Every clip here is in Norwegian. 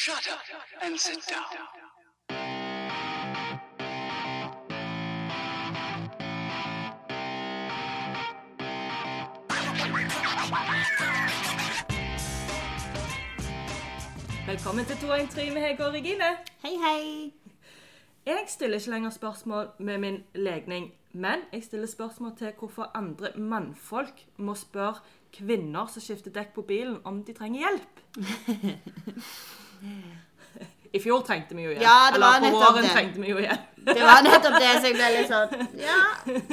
Shut up and sit down. Velkommen til 213 med Hege og Regine. Hei, hei. Jeg stiller ikke lenger spørsmål med min legning, men jeg stiller spørsmål til hvorfor andre mannfolk må spørre kvinner som skifter dekk på bilen, om de trenger hjelp. I fjor trengte vi jo hjelp. Ja, det Eller på våren det. trengte vi jo hjelp. Det var nettopp det som ble litt sånn Ja.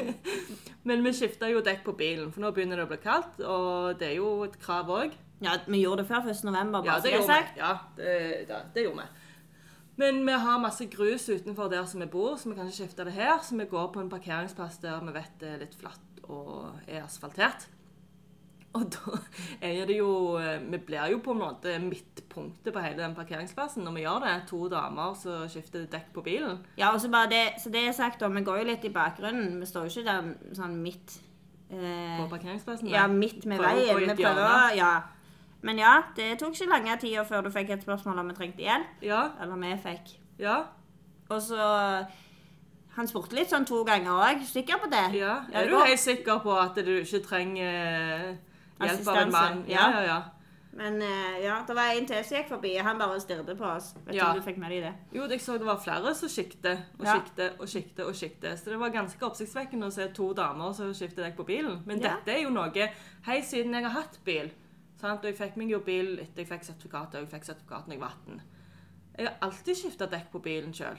Men vi skifta jo dekk på bilen, for nå begynner det å bli kaldt, og det er jo et krav òg. ja vi gjorde det før 1. november, bare Ja, så det det er gjorde vi. sagt. Ja, det, ja, det gjorde vi. Men vi har masse grus utenfor der som vi bor, så vi kan ikke skifte det her. Så vi går på en parkeringsplass der vi vet det er litt flatt og er asfaltert. Og da er det jo Vi blir jo på en måte midtpunktet på hele den parkeringsplassen når vi gjør det. To damer som skifter dekk på bilen. Ja, og så bare det, så det er sagt, da, vi går jo litt i bakgrunnen. Vi står jo ikke der sånn midt eh, På parkeringsplassen. Ja, midt med veien. Vi prøver Ja. Men ja, det tok ikke lange tida før du fikk et spørsmål om vi trengte hjelp. Ja, Eller vi fikk. ja, Og så Han spurte litt sånn to ganger òg. Sikker på det? ja. Ja, Er du helt sikker på at du ikke trenger eh, hjelp av en mann? Ja, ja. ja. Men eh, ja, det var en til som gikk forbi. Han bare stirret på oss. Vet du Ja. om du fikk med deg det? Jo, jeg så det var flere som skikte og Ja. skikte og skikte og skikte. Så det var ganske oppsiktsvekkende å se to damer som skifter dekk på bilen. Men Ja. dette er jo noe Hei, siden jeg har hatt bil. Sant? Og jeg fikk meg jo bil etter jeg fikk sertifikatet, og jeg fikk sertifikat når jeg var 18. Jeg har alltid skifta dekk på bilen sjøl,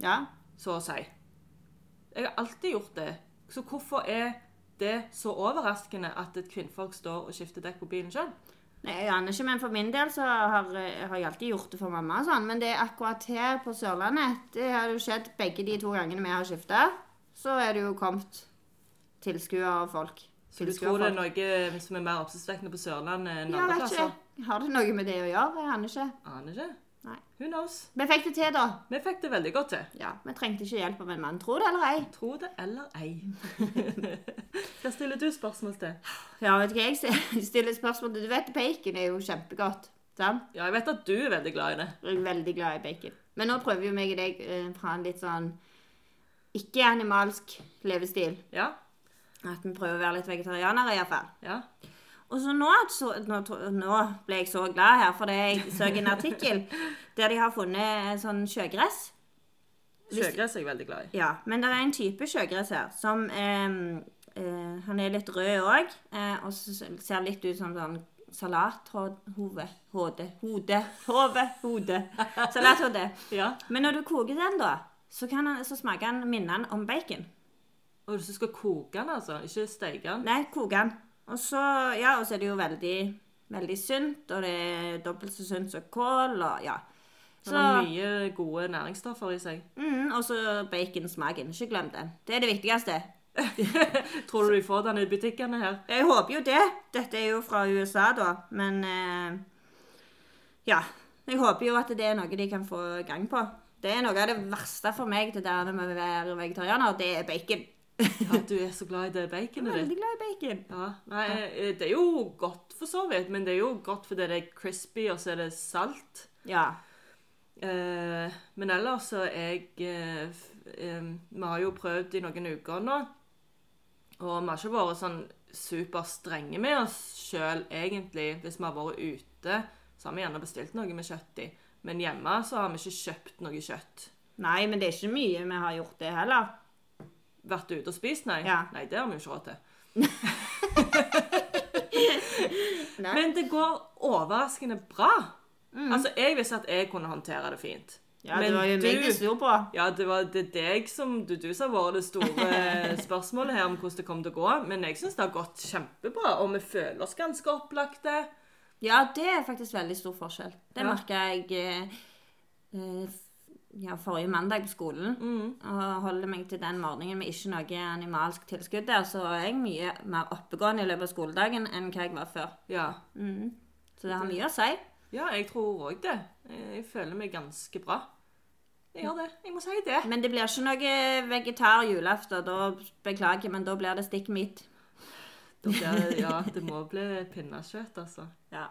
Ja. så å si. Jeg har alltid gjort det. Så hvorfor er det så overraskende at et kvinnfolk står og skifter dekk på bilen sjøl? Nei, jeg aner ikke, men for min del så har, eh, har jeg alltid gjort det for mamma og sånn. Men det er akkurat her på Sørlandet, det har jo skjedd begge de to gangene vi har skifta. Så er det jo kommet tilskuere og folk. Så du tror det er noe som er mer oppsiktsvekkende på Sørlandet enn Ja, andre plasser? ikke. Har det noe med det å gjøre? Jeg aner ikke. Aner ikke. Nei. Who knows? Vi fikk det til, da. Vi fikk det veldig godt til. Ja, Vi trengte ikke hjelp av en mann. Tro det eller ei. Tro det eller ei. Hva stiller du spørsmål til? Ja, vet du hva jeg stiller spørsmål til? Du vet bacon er jo kjempegodt. Sant? Ja, jeg vet at du er veldig glad i det. Jeg er veldig glad i bacon. Men nå prøver jo meg og deg eh, fra en litt sånn ikke-animalsk levestil. Ja, At vi prøver å være litt vegetarianere iallfall. ja. Og så nå, så, nå, nå ble jeg så glad her, for jeg så en artikkel der de har funnet sånn sjøgress. Sjøgress er jeg veldig glad i. Ja, men det er en type sjøgress her som eh, eh, Han er litt rød òg, eh, og ser litt ut som sånn salathode. Hode. Hode. Hode. Hode. Salathode. Ja. Men når du koker den, da, så, kan han, så smaker han minner om bacon. Og du skal koke den, altså? Ikke steke den? Nei, koke den. Og så, ja, og så er det jo veldig, veldig sunt, og det er dobbelt så sunt som kål, og ja. Så, det er mye gode næringsstoffer i seg. mm, og så baconsmaken. Ikke glem den. Det er det viktigste. Tror du de får den i butikkene her? Jeg håper jo det. Dette er jo fra USA, da. Men eh, ja. Jeg håper jo at det er noe de kan få gang på. Det er noe av det verste for meg det der med å være vegetarianer. Det er bacon. Ja, du er så glad i det baconet ditt. veldig glad i bacon. Ja, nei, eh, det er jo godt for så vidt, men det er jo godt fordi det er crispy, og så er det salt. Ja. Eh, men ellers så er jeg eh, eh, Vi har jo prøvd i noen uker nå, og vi har ikke vært sånn superstrenge med oss sjøl, egentlig. Hvis vi har vært ute, så har vi gjerne bestilt noe med kjøtt i. Men hjemme så har vi ikke kjøpt noe kjøtt. Nei, men det er ikke mye vi har gjort det heller. Vært ute og spist, nei? Ja. Nei, det har vi jo ikke råd til. Men det går overraskende bra. Altså, jeg visste at jeg kunne håndtere det fint. Ja, Men det var jo meg du- sto på. Ja, det var det deg som du, du som har vært det store spørsmålet her om hvordan det kommer til å gå. Men jeg syns det har gått kjempebra, og vi føler oss ganske opplagte. Ja, det er faktisk veldig stor forskjell. Det Ja. merker jeg eh, eh, ja, forrige mandag på skolen. Mm. Og holder meg til den morgenen med ikke noe animalsk tilskudd der, så er jeg mye mer oppegående i løpet av skoledagen enn hva jeg var før. Ja. Mm. Så det har mye å si. ja, jeg tror òg det. Jeg føler meg ganske bra. Jeg gjør det. Jeg må si det. Men det blir ikke noe vegetar julaften. Da beklager jeg, men da blir det stikk mitt. Da blir det, ja, det må bli pinnekjøtt, altså. Ja.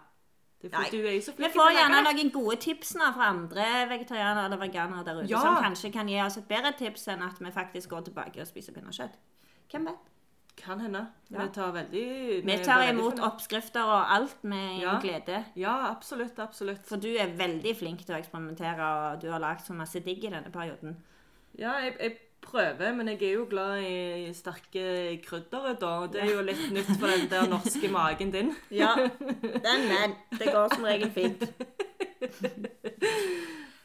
Det for du er jo så Vi flink får til å gjerne noen gode tips nå fra andre vegetarianere eller veganere der ute, Ja. som kanskje kan gi oss et bedre tips enn at vi faktisk går tilbake og spiser pinnekjøtt. Hvem vet? Kan hende. Ja. Vi tar veldig Vi er tar imot oppskrifter og alt med Ja. glede. Ja, absolutt. Absolutt. For du er veldig flink til å eksperimentere, og du har lagd så masse digg i denne perioden. Ja, jeg, jeg prøver, men jeg er jo glad i sterke krydderet, da. Det er jo litt nytt for den der norske magen din. Ja, den, men. Det går som regel fint.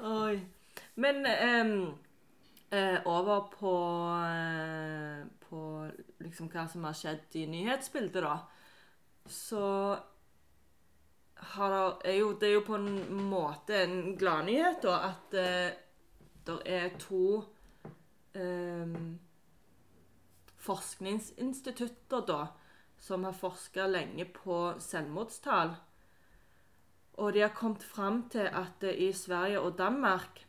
Oi. Men um, eh, over på, eh, på liksom hva som har skjedd i nyhetsbildet, da. Så har det, er jo, det er jo på en måte en gladnyhet, da, at uh, det er to em, forskningsinstitutter da, som har forska lenge på selvmordstall. Og de har kommet fram til at eh, i Sverige og Danmark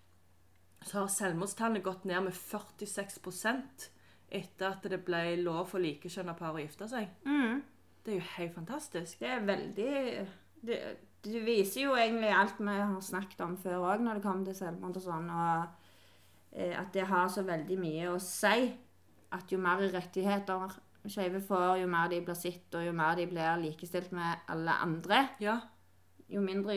så har selvmordstallene gått ned med 46% etter at det ble lov for likekjønna par å gifte seg. Mm. Det er jo helt fantastisk. Det er veldig det, det viser jo egentlig alt vi har snakket om før òg, når det kommer til selvmord og sånn. Og eh, at det har så veldig mye å si. At jo mer rettigheter skeive får, jo mer de blir sett, og jo mer de blir likestilt med alle andre, Ja, jo mindre,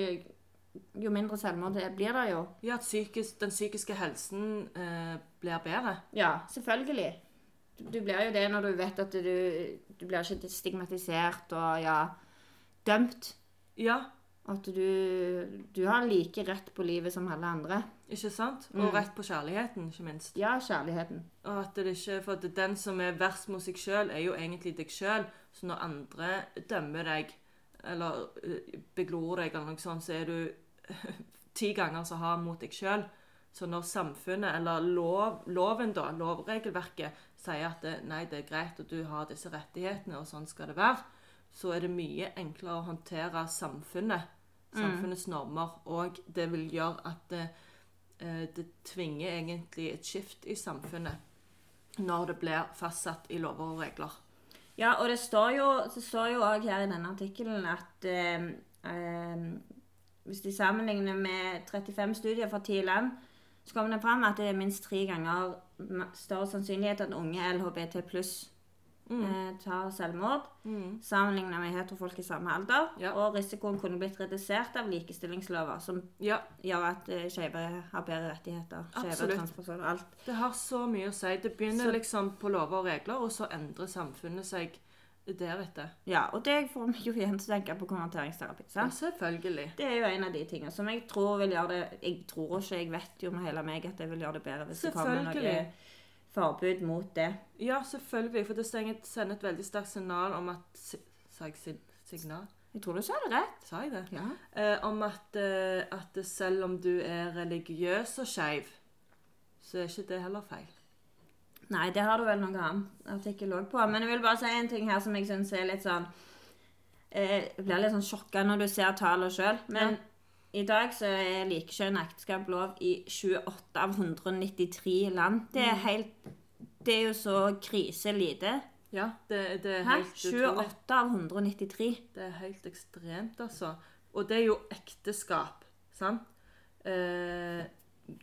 jo mindre selvmord det blir det jo. ja at psykisk, den psykiske helsen eh, blir bedre. Ja, selvfølgelig. Du, du blir jo det når du vet at du, du blir ikke stigmatisert og ja, dømt. Ja, At du, du har like rett på livet som alle andre. ikke sant? Mm. Og rett på kjærligheten, ikke minst. Ja, kjærligheten. Og at det ikke, for at den som er verst mot seg sjøl, er jo egentlig deg sjøl. Så når andre dømmer deg, eller eh, beglor deg, eller noe sånt, så er du ti ganger så hard mot deg sjøl. Så når samfunnet, eller lov, loven, da, lovregelverket, sier at det, nei, det er greit, og du har disse rettighetene, og sånn skal det være, så er det mye enklere å håndtere samfunnet, samfunnets normer, og det vil gjøre at det, eh, det tvinger egentlig et skift i samfunnet når det blir fastsatt i lover og regler. Ja, og det står jo, det står jo også her i denne artikkelen at eh, eh, hvis de sammenligner med 35 studier fra 10 land, så kommer det fram at det er minst tre ganger større sannsynlighet at unge LHBT pluss eh, tar selvmord, sammenlignet med heterofolk i samme alder. Ja. Og risikoen kunne blitt redusert av likestillingslover, som Ja, gjør at uh, skeive har bedre rettigheter. Absolutt. det har så mye å si. Det begynner Så- liksom på lover og regler, og så endrer samfunnet seg deretter. Ja, og det får meg jo igjen til å tenke på konverteringsterapi. Ja, selvfølgelig. Det er jo en av de tingene som jeg tror vil gjøre det Jeg tror ikke, jeg vet jo med hele meg at det vil gjøre det bedre hvis det kommer noe. Forbud mot det. Ja, selvfølgelig, for det sender et veldig sterkt signal om at Sa jeg sig- signal? Jeg tror du sa det rett. Sa jeg det? Ja. Eh, om at, eh, at selv om du er religiøs og skeiv, så er ikke det heller feil. Nei, det har du vel noe annet artikkel òg på. Men jeg vil bare si en ting her som jeg syns er litt sånn eh, Jeg blir litt sånn sjokka når du ser tallene sjøl. Men Ja. I dag så er likekjønn ekteskap lov i 28 av 193 land. Det er Mm. helt Det er jo så kriselite. Ja, det, det er helt utrolig. 28 av 193. Det er helt ekstremt, altså. Og det er jo ekteskap, sant? Eh,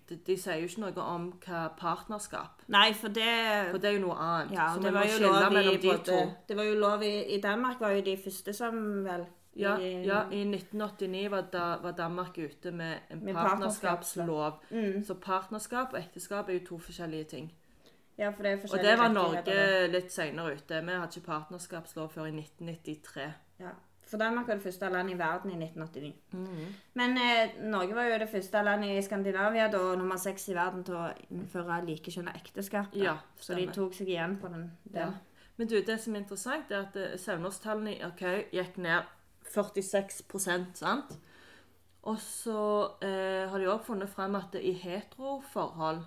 de, de sier jo ikke noe om hva partnerskap Nei, for det For det er jo noe annet. Ja, det var jo lov i de to. Det var jo lov i, i Danmark var jo de første som vel Ja, i, ja, I 1989 var, da, var Danmark ute med en Med partnerskapslov. Mm. Så partnerskap og ekteskap er jo to forskjellige ting. ja, for det er Og det var. Norge litt seinere ute. Vi hadde ikke partnerskapslov før i 1993. Ja. For Danmark var det første landet i verden i 1989. Mm. Men eh, Norge var jo det første landet i Skandinavia da, nummer seks i verden til å innføre likekjønna ekteskap. Ja, Så de tok seg igjen på den. Ja. Men du, det som er interessant, er at eh, selvmordstallene i OK gikk ned 46% sant? Og så eh, har de òg funnet frem at det i heteroforhold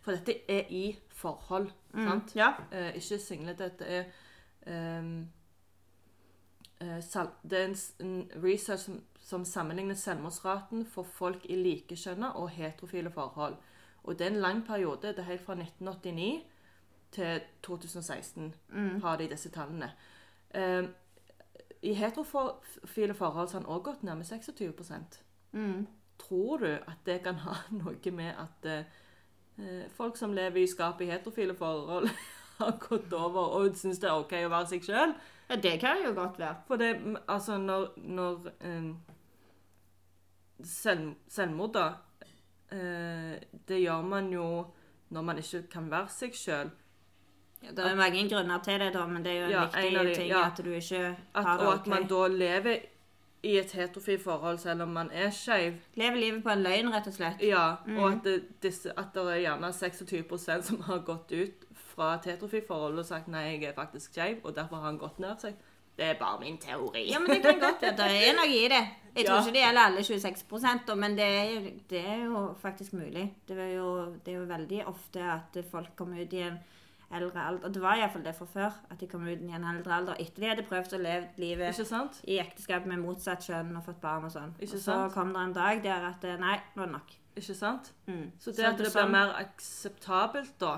For dette er i forhold, sant? Ja. Eh, ikke single. Dette er eh, Det er en, research som, som sammenligner selvmordsraten for folk i likekjønna og heterofile forhold. Og det er en lang periode. Det er helt fra 1989 til 2016 har de disse tallene. Eh, I heterofile forhold har han òg gått med 26 Mm. Tror du at det kan ha noe med at eh, folk som lever i skapet i heterofile forhold, har gått over og syns det er OK å være seg sjøl? Ja, det kan jo godt være. For det, altså, når, når eh, selv, Selvmord, da eh, Det gjør man jo når man ikke kan være seg sjøl. Ja, det er mange grunner til det, da, men det er jo en Ja, viktig en de- ting ja. at du ikke At, har det og at man da lever i et heterofilt forhold selv om man er skeiv. Lever livet på en løgn, rett og slett. Ja, og at det, disse, at det er gjerne 26 som har gått ut fra et heterofilt forhold og sagt nei, jeg er faktisk skeiv, og derfor har han gått ned seg. Det er bare min teori. Ja, men det kan godt være. Det er noe i det. Jeg tror Ja. ikke det gjelder alle 26 da, men det er, det er jo faktisk mulig. Det er jo, det er jo veldig ofte at folk kommer ut i en eldre alder. Det var iallfall det fra før, at de kom ut i en eldre alder etter de hadde prøvd å leve livet i ekteskap med motsatt kjønn og fått barn og sånn. Og så kom det en dag der at eh, nei, nå er det nok. Ikke sant? Mm. Så det Så at det det sånn- blir mer akseptabelt da,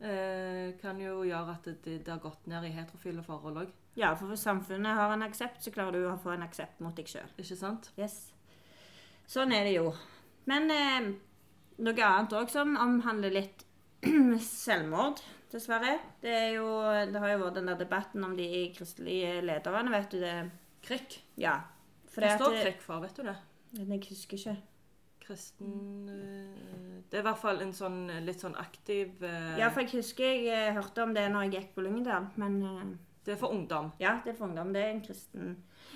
eh, kan jo gjøre at det, det har gått ned i heterofile forhold òg. Ja, for hvis samfunnet har en aksept, så klarer du å få en aksept mot deg sjøl. Ikke sant? Yes. Sånn er det jo. Men eh, noe annet òg som omhandler litt selvmord, dessverre. Det, jo, det har jo vært den der debatten om de kristelige lederne, vet du det? Krykk? Ja. For Hva det står krykk for, vet du det? Jeg husker ikke. Kristen eh, Det er i hvert fall en sånn litt sånn aktiv eh, Ja, for jeg husker jeg eh, hørte om det når jeg gikk på Lyngdal, men Det er for ungdom. ja, det er for ungdom. Det er en kristen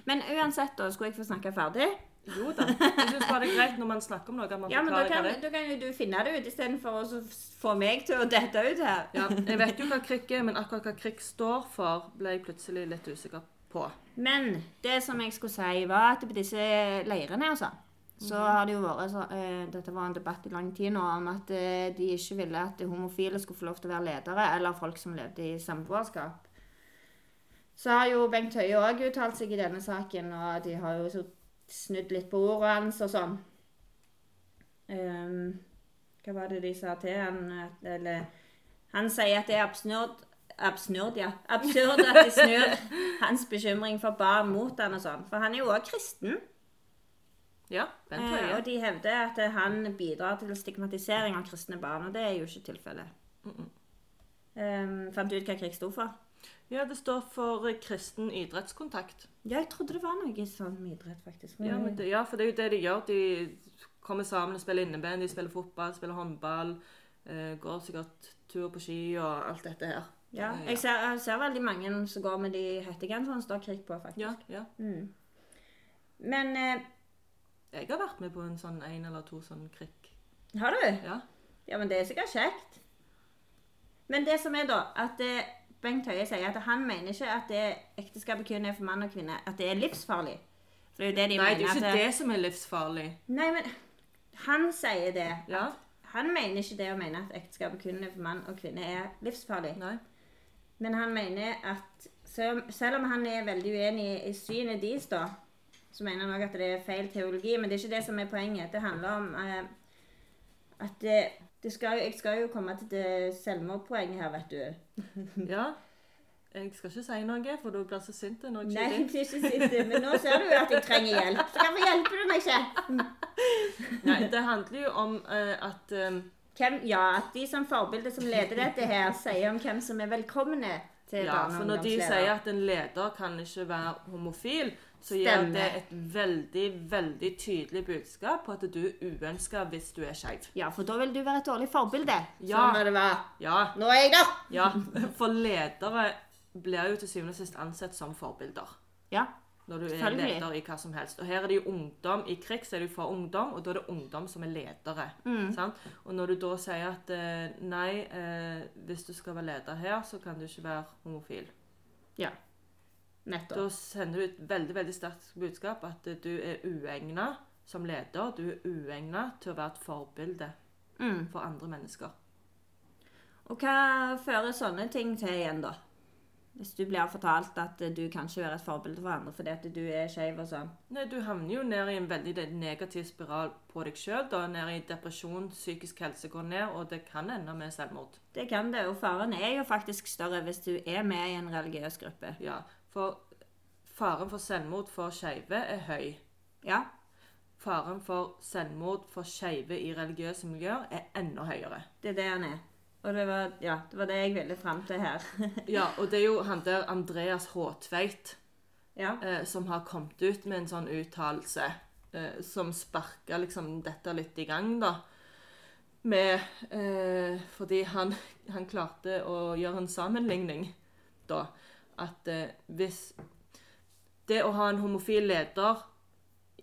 Men uansett, da, skulle jeg få snakke ferdig? Jo da. Jeg syns bare det er greit når man snakker om noe, at man Ja, men da kan, hva det er. da kan jo du finne det ut istedenfor å så få meg til å dette ut her. Ja, jeg vet jo hva krikk er, men akkurat hva krikk står for, ble jeg plutselig litt usikker på. Men det som jeg skulle si, var at på disse leirene sånn, så har det jo vært så, eh, Dette var en debatt i lang tid nå om at eh, de ikke ville at homofile skulle få lov til å være ledere, eller folk som levde i samboerskap. Så har jo Bengt Høie òg uttalt seg i denne saken, og de har jo så snudd litt på ordene hans og sånn. Um, hva var det de sa til han? Eller Han sier at det er absurd Absurd, ja. Absurd at de snur hans bekymring for barn mot han og sånn. For han er jo òg kristen. Ja, Bent Eh, og de hevder at han bidrar til stigmatisering av kristne barn, og det er jo ikke tilfellet. Ehm, fant du ut hva krig sto for? Ja, det står for kristen idrettskontakt. Ja, jeg trodde det var noe sånn med idrett, faktisk. Ja, men det, ja, for det er jo det de gjør. De kommer sammen og spiller innebandy, spiller fotball, spiller håndball. Eh, går sikkert tur på ski og alt dette her. Ja, Eh, jeg ser, jeg ser veldig mange som går med de hettegenserne som står krig på, faktisk. ja, ja. Mm. Men eh, Jeg har vært med på en sånn en eller to sånn krig. har du? Ja. Ja, men det er sikkert kjekt. Men det som er da, at eh, Bengt Høie sier at han mener ikke at det ekteskapet kun er for mann og kvinne, at det er livsfarlig. For det er jo det de Nei, det er jo ikke at det som er livsfarlig. Nei, men han sier det. Ja. Han mener ikke det å mene at ekteskapet kun er for mann og kvinne er livsfarlig. Nei. Men han mener at selv, om han er veldig uenig i synet deres, da, så mener han òg at det er feil teologi. Men det er ikke det som er poenget. Det handler om eh, at det skal, Jeg skal jo komme til det selvmordpoenget her, vet du. Ja. Jeg skal ikke si noe, for du blir så sint når jeg Nei, jeg blir ikke sitte, men nå ser du jo at jeg trenger hjelp. Hvorfor hjelper du meg ikke? Nei, det handler jo om uh, at um, Hvem, ja, at de som forbilde som leder dette her, sier om hvem som er velkomne til Ja, barne- for når de sier at en leder kan ikke være homofil, så gir det et veldig, veldig tydelig budskap på at du er uønska hvis du er skeiv. Ja, for da vil du være et dårlig forbilde. Ja. Sånn må det være. Ja, Nå er jeg der! ja. For ledere blir jo til syvende og sist ansett som forbilder. Ja. Når du er leder i hva som helst. Og her er det jo ungdom. I krig så er det jo for ungdom, og da er det ungdom som er ledere. Mm. Sant? Og når du da sier at eh, nei, eh, hvis du skal være leder her, så kan du ikke være homofil. Ja. Nettopp. Da sender du et veldig veldig sterkt budskap at du er uegna som leder. Du er uegna til å være et forbilde Mm. for andre mennesker. Og hva fører sånne ting til igjen, da? Hvis du blir fortalt at du kan ikke være et forbilde for andre fordi at du er skeiv og sånn. Nei, Du havner jo ned i en veldig negativ spiral på deg sjøl. Ned i depresjon, psykisk helse går ned, og det kan ende med selvmord. Det kan det, og faren er jo faktisk større hvis du er med i en religiøs gruppe. Ja, For faren for selvmord for skeive er høy. Ja. Faren for selvmord for skeive i religiøse miljøer er enda høyere. Det er det han er. Og det var, ja, det var det jeg ville fram til her. Ja, og det er jo han der Andreas Håtveit ja. eh, som har kommet ut med en sånn uttalelse eh, som sparka liksom dette litt i gang, da. Med eh, Fordi han, han klarte å gjøre en sammenligning, da. At eh, hvis Det å ha en homofil leder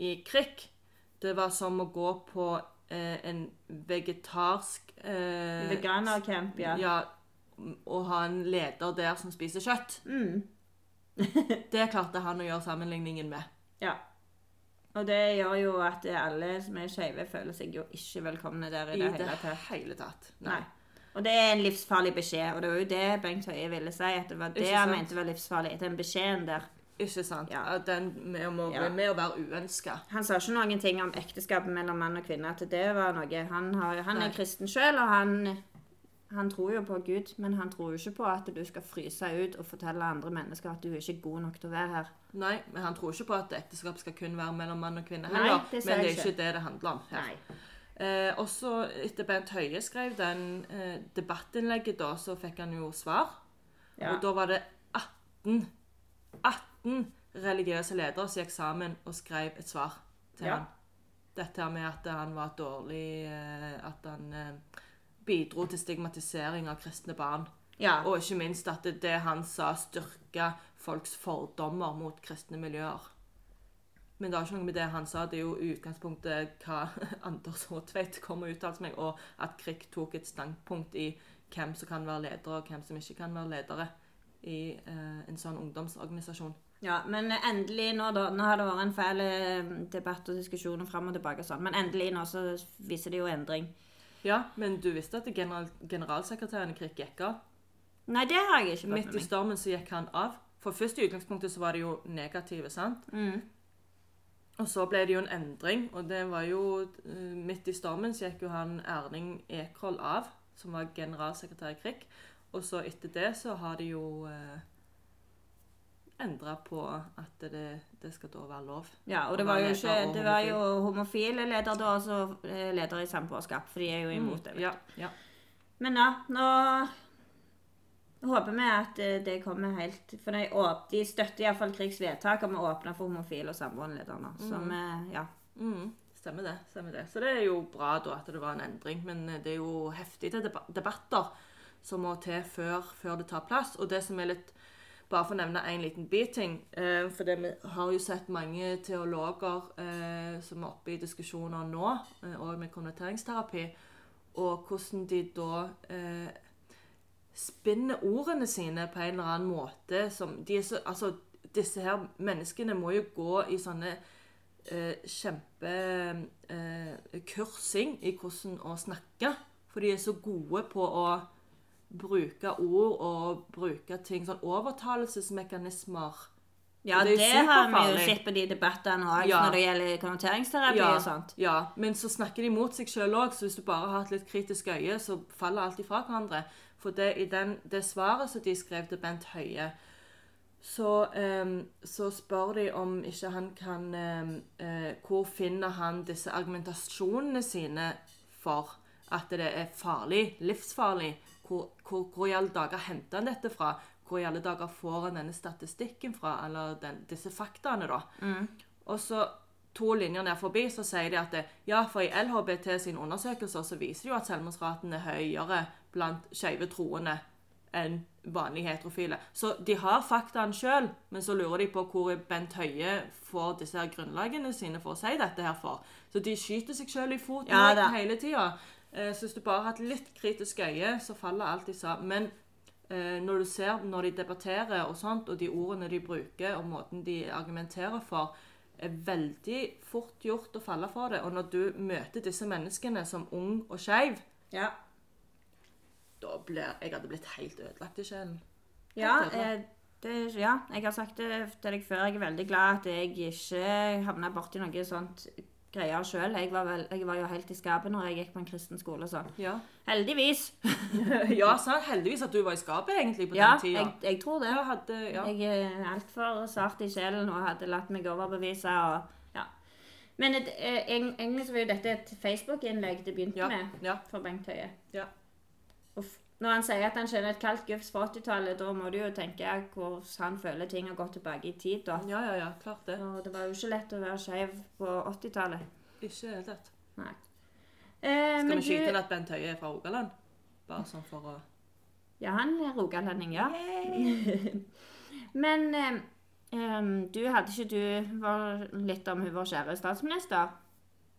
i krig, det var som å gå på eh, en vegetarsk eh, Veganercamp, ja. ja, å ha en leder der som spiser kjøtt. Mm. Det klarte han å gjøre sammenligningen med. ja. Og det gjør jo at alle som er skeive, føler seg jo ikke velkomne der i I det det hele tatt. hele tatt. Nei. Nei. Og det er en livsfarlig beskjed, og det var jo det Bengt Høie ville si. At det var det han mente var livsfarlig. Den beskjeden der. Ikke sant? Ja. Den med, å Ja. med å være uønska. Han sa ikke noen ting om ekteskapet mellom mann og kvinne. At det var noe Han, har, han er kristen sjøl, og han, han tror jo på Gud, men han tror jo ikke på at du skal fryse ut og fortelle andre mennesker at du er ikke god nok til å være her. Nei, men han tror ikke på at ekteskap skal kun være mellom mann og kvinne heller. Nei, det men det er ikke. det det handler om her. Nei. Eh, også etter Bent Høie skrev den eh, debattinnlegget, da, så fikk han jo svar. Ja. Og da var det 18 18 religiøse ledere som gikk sammen og skrev et svar til Ja. han. Dette med at han var dårlig eh, At han eh, bidro til stigmatisering av kristne barn. ja. Og ikke minst at det, det han sa, styrka folks fordommer mot kristne miljøer. Men det har ikke noe med det han sa. Det er jo i utgangspunktet hva Anders Håtveit kom og uttalte meg, og at Krik tok et standpunkt i hvem som kan være ledere, og hvem som ikke kan være ledere i eh, en sånn ungdomsorganisasjon. Ja, men endelig nå, da Nå har det vært en fæl eh, debatt og diskusjoner fram og tilbake og sånn, men endelig nå så viser det jo endring. Ja, men du visste at general, generalsekretæren i Krik gikk av? Nei, det har jeg ikke fått med meg. Midt i stormen så gikk han av. For først i utgangspunktet så var det jo negative, sant? Mm. Og så ble det jo en endring, og det var jo eh, midt i stormen så gikk jo han Erling Ekroll av, som var generalsekretær i KRIK. Og så etter det så har de jo eh, endra på at det, det skal da være lov. Ja, og det var jo ikke Det var jo homofile leder da, og så eh, leder i samboerskap, for de er jo imot det. vet. Ja, ja. Men ja, nå håper vi at eh, det kommer helt For de, åp- de støtter iallfall Krigs vedtak om å åpne for homofile og samboende ledere. Så vi, ja. Mm, stemmer det. stemmer det. Så det er jo bra da at det var en endring, men eh, det er jo heftige debatter som må til før, før det tar plass. Og det som er litt Bare for å nevne en liten biting. Eh, for det, vi har jo sett mange teologer eh, som er oppe i diskusjoner nå, eh, og med konverteringsterapi, og hvordan de da eh, spinner ordene sine på en eller annen måte som de er så, altså, Disse her menneskene må jo gå i sånne eh, kjempekursing i hvordan å snakke. For de er så gode på å bruke ord og bruke ting sånn overtalelsesmekanismer. ja det det, har vi jo sett på de debattene òg, Ja. når det gjelder konverteringsterapi Ja, og sånt. ja, men så snakker de mot seg sjøl òg, så hvis du bare har et litt kritisk øye, så faller alt ifra hverandre. For det, i den, det svaret som de skrev til Bent Høie, så, um, så spør de om ikke han kan um, uh, Hvor finner han disse argumentasjonene sine for at det er farlig, livsfarlig? Hvor, hvor, hvor i alle dager henter han dette fra? Hvor i alle dager får han denne statistikken fra? Eller den, disse faktaene, da? Og så to linjer ned forbi så sier de at det, ja, for i LHBT sine undersøkelser så viser det jo at selvmordsraten er høyere blant skeive troende enn vanlige heterofile. Så de har faktaene sjøl, men så lurer de på hvor Bent Høie får disse her grunnlagene sine for å si dette her for. Så de skyter seg sjøl i foten Ja hele tida. Eh, Så hvis du bare har et litt kritisk øye, så faller alt de sa. Men eh, når du ser når de debatterer og sånt, og de ordene de bruker, og måten de argumenterer for, er veldig fort gjort å falle for det. Og når du møter disse menneskene som ung og skeiv, Ja. Da blir jeg hadde blitt helt ødelagt i sjelen. Ja, eh, det, ja, jeg har sagt det til deg før. Jeg er veldig glad at jeg ikke havna borti noe sånt greier sjøl. Jeg, var jeg var jo helt i skapet når jeg gikk på en kristen skole, så Ja. heldigvis. ja, så Heldigvis at du var i skapet egentlig på Ja, den tida. jeg, jeg tror det. Jeg, hadde, ja. Jeg er altfor sart i sjelen og hadde latt meg overbevise. og ja. Men eh, egentlig så var jo dette et Facebook-innlegg det begynte Ja, med ja. for Bengt Høie. Ja. Når han sier at han kjenner et kaldt gufs fra 80-tallet, da må du jo tenke hvordan han føler ting har gått tilbake i tid. da. ja, ja, ja, klart det. Og det var jo ikke lett å være skeiv på 80-tallet. Ikke i det. Nei. Eh, Skal vi skyte du- at Bent Høie er fra Rogaland? Bare sånn for å Ja, han er rogalending, ja. Men eh, du hadde ikke du var litt om hun vår kjære statsminister?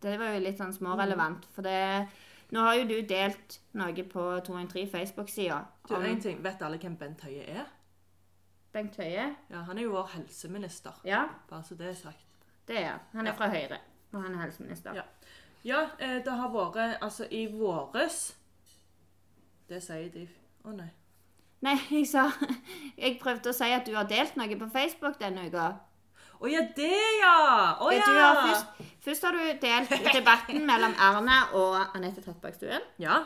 Det var jo litt sånn smårelevant, for det Nå har jo du delt noe på 213 Facebook-sida Du, en ting. Vet alle hvem Bent Høie er? Bengt Høie. Ja, Han er jo vår helseminister. Ja, Bare så det er sagt. det er han. Han er Ja. fra Høyre, og han er helseminister. Ja. Ja, eh, det har vært Altså, i våres Det sier de Å nei. Nei, jeg sa Jeg prøvde å si at du har delt noe på Facebook denne uka. Å ja, det, ja! Å Du ja! har først, først har du delt debatten mellom Erna og Anette Trettebergstuen. Ja.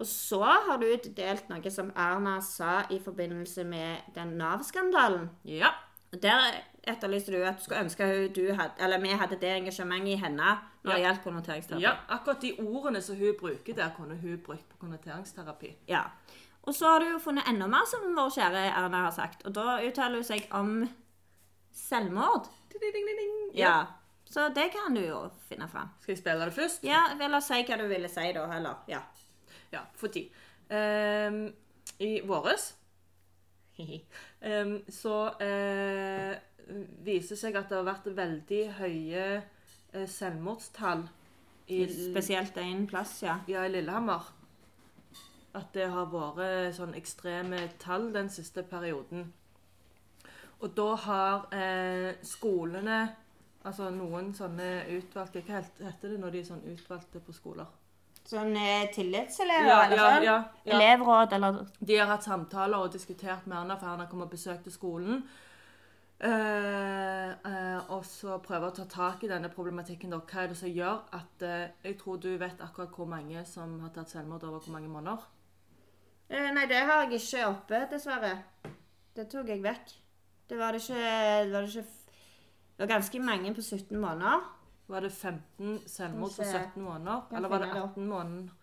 Og så har du delt noe som Erna sa i forbindelse med den Nav-skandalen. Ja. Der etterlyste du at du skulle ønske du hadde, eller vi hadde det engasjementet i henne når det Ja. gjaldt konverteringsterapi. ja. Akkurat de ordene som hun bruker der, kunne hun brukt på konverteringsterapi. Ja. Og så har du jo funnet enda mer som vår kjære Erna har sagt. Og da uttaler hun seg om selvmord. Ja. Så det kan du jo finne fram. Skal jeg spille det først? Ja, Eller si hva du ville si da, heller. Ja. Ja, for tid. Um, I våres um, så uh, viser seg at det har vært veldig høye uh, selvmordstall i, Spesielt én plass, ja. ja, i Lillehammer. At det har vært sånn ekstreme tall den siste perioden. Og da har eh, skolene Altså noen sånne utvalgte Hva heter det når de er sånn utvalgte på skoler? Sånn eh, tillitselever, Ja, eller ja, sånn? ja, ja. Elevråd, eller De har hatt samtaler og diskutert med Erna, for Erna kommet og besøkte skolen. Eh, eh, og så prøver å ta tak i denne problematikken. Da. Hva er det som gjør at eh, Jeg tror du vet akkurat hvor mange som har tatt selvmord over hvor mange måneder. Eh, Nei, det har jeg ikke oppe, dessverre. Det tok jeg vekk. Det var det ikke Det var, det ikke, det var ganske mange på 17 måneder. Var det 15 selvmord på Skal vi se. 17 måneder? Eller var det finne det opp. 18 måneder?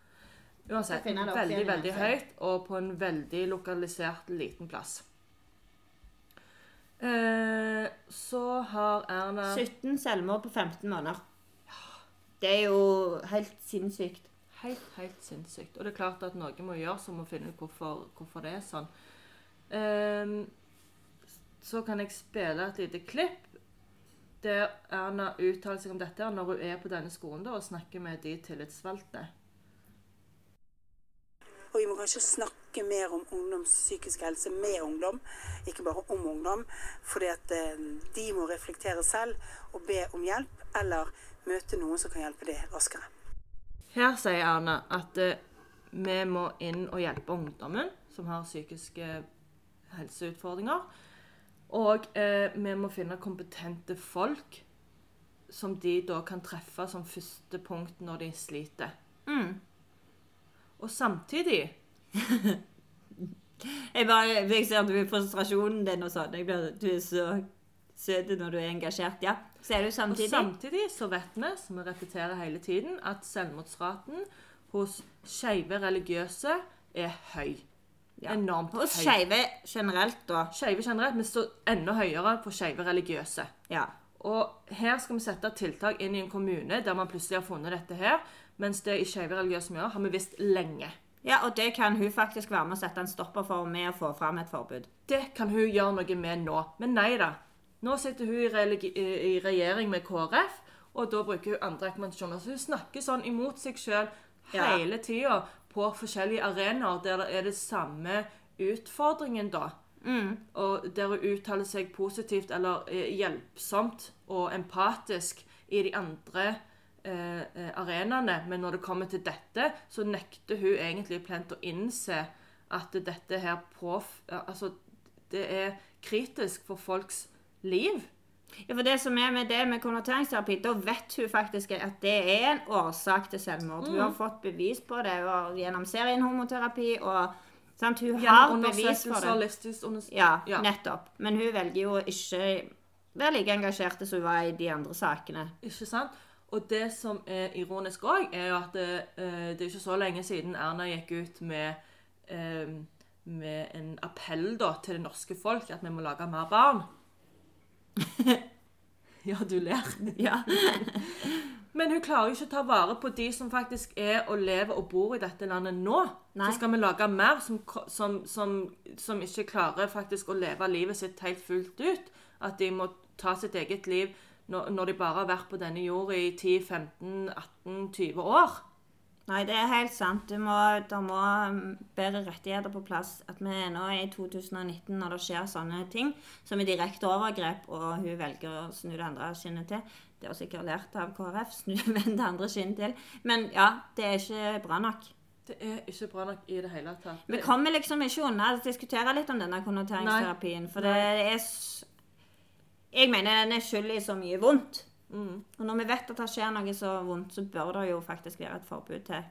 Uansett, veldig, veldig høyt, og på en veldig lokalisert liten plass. Eh, så har Erna 17 selvmord på 15 måneder. Det er jo helt sinnssykt. Helt, helt sinnssykt. Og det er klart at noe må gjøres, og må finne ut hvorfor, hvorfor det er sånn. Ehm, så kan jeg spille et lite klipp der Erna uttaler seg om dette når hun er på denne skolen da, og snakker med de tillitsvalgte. Og vi må kanskje snakke mer om ungdoms psykiske helse med ungdom, ikke bare om ungdom. Fordi at eh, de må reflektere selv og be om hjelp, eller møte noen som kan hjelpe dem raskere. Her sier Erna at eh, vi må inn og hjelpe ungdommen som har psykiske helseutfordringer. Og eh, vi må finne kompetente folk som de da kan treffe som første punkt når de sliter. Mm. Og samtidig Jeg bare jeg ser du frustrasjonen din og sånn. Du er så søt når du er engasjert. Ja. Så er du Og samtidig samtidig så vet vi, som vi repeterer hele tiden, at selvmordsraten hos skeive religiøse er høy. Ja. Enormt høy. Og skeive generelt, da. Skeive generelt, men så enda høyere på skeive religiøse. Ja. Og her skal vi sette tiltak inn i en kommune der man plutselig har funnet dette her, mens det i skeive religiøse miljøer har vi visst lenge. ja, og det kan hun faktisk være med å sette en stopper for med å få fram et forbud. Det kan hun gjøre noe med nå. Men nei da. Nå sitter hun i, i regjering med KrF, og da bruker hun andre rekommendasjoner. Så hun snakker sånn imot seg sjøl Ja. hele tida på forskjellige arenaer der det er det samme utfordringen, da. Og der hun uttaler seg positivt eller eh, hjelpsomt og empatisk i de andre eh, eh, arenaene. Men når det kommer til dette, så nekter hun egentlig plent å innse at dette her eh, Altså, det er kritisk for folks liv. Ja, for det som er med det med konverteringsterapi, da vet hun faktisk at det er en årsak til selvmord. Hun Mm. har fått bevis på det gjennom serien homoterapi, og sant, hun har bevis for det. Ja, Ja. nettopp. Men hun velger jo ikke være like engasjert som hun var i de andre sakene. Ikke sant? Og det som er ironisk òg, er jo at det, eh, det er ikke så lenge siden Erna gikk ut med, eh, med en appell da, til det norske folk at vi må lage mer barn. ja, du ler. Ja. Men hun klarer jo ikke å ta vare på de som faktisk er og lever og bor i dette landet nå. Nei. Så skal vi lage mer som, som, som, som ikke klarer faktisk å leve livet sitt helt fullt ut. At de må ta sitt eget liv når, når de bare har vært på denne jorda i 10-15-18-20 år. Nei, det er helt sant. Du må, det må um, bedre rettigheter på plass. At vi nå er i 2019 når det skjer sånne ting som er direkte overgrep, og hun velger å snu det andre skinnet til. Det har sikkert lært av KrF. Snu vend det andre skinnet til. Men ja, det er ikke bra nok. Det er ikke bra nok i det hele tatt. Vi kommer liksom ikke unna å diskutere litt om denne konnoteringsterapien. For det er Jeg mener den er skyld i så mye vondt. Mm. Og når vi vet at det skjer noe så vondt, så bør det jo faktisk være et forbud til.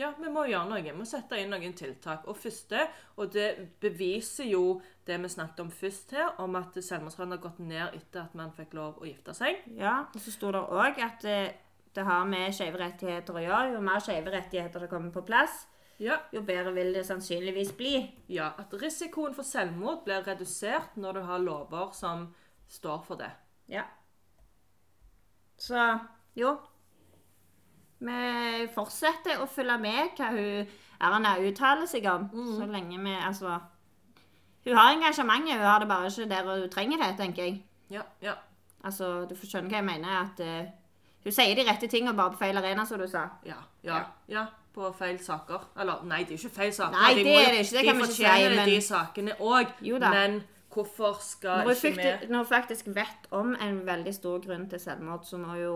Ja, vi må gjøre noe. Vi må sette inn noen tiltak. Og første, og det beviser jo det vi snakket om først her, om at selvmordsraten har gått ned etter at man fikk lov å gifte seg. Ja, og så sto det òg at det, det har med skeive rettigheter å gjøre. Jo mer skeive rettigheter det kommer på plass, Ja, jo bedre vil det sannsynligvis bli. ja, at risikoen for selvmord blir redusert når du har lover som står for det. Ja. Så jo. Vi fortsetter å følge med hva hun Erna uttaler seg om. Så lenge vi Altså Hun har engasjementet, hun har det bare ikke der hun trenger det, tenker jeg. Ja, ja. Altså, Du får skjønne hva jeg mener. At uh, hun sier de rette tingene bare på feil arena, som du sa. Ja, ja, ja. På feil saker. Eller, nei, det er ikke feil saker. Nei, De det må er det ikke, det kan vi de ikke si, men- de sakene òg. Men hvorfor skal Når ikke vi når hun faktisk vet om en veldig stor grunn til selvmord, så må hun jo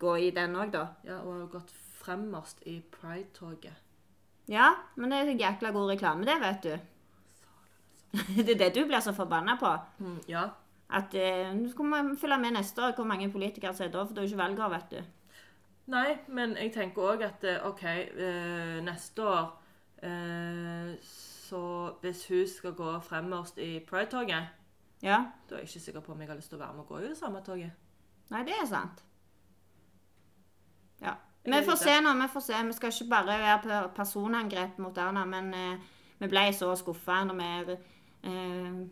gå i den òg, da. Ja, og har gått fremmerst i pride-toget. Ja, men det er jækla god reklame, det, vet du. Det er det du blir så forbanna på. Mm, ja. At eh, Du skal følge med neste år hvor mange politikere som er da, for du er ikke valgår, vet du. Nei, men jeg tenker òg at eh, OK, eh, neste år eh, Så hvis hun skal gå fremmerst i pride-toget, Ja. da er jeg ikke sikker på om jeg har lyst til å være med og gå i det samme toget. Nei, det er sant. Ja. Vi får se nå. Vi får se. Vi skal ikke bare være på personangrep mot Erna, men eh, vi ble så skuffa når vi eh,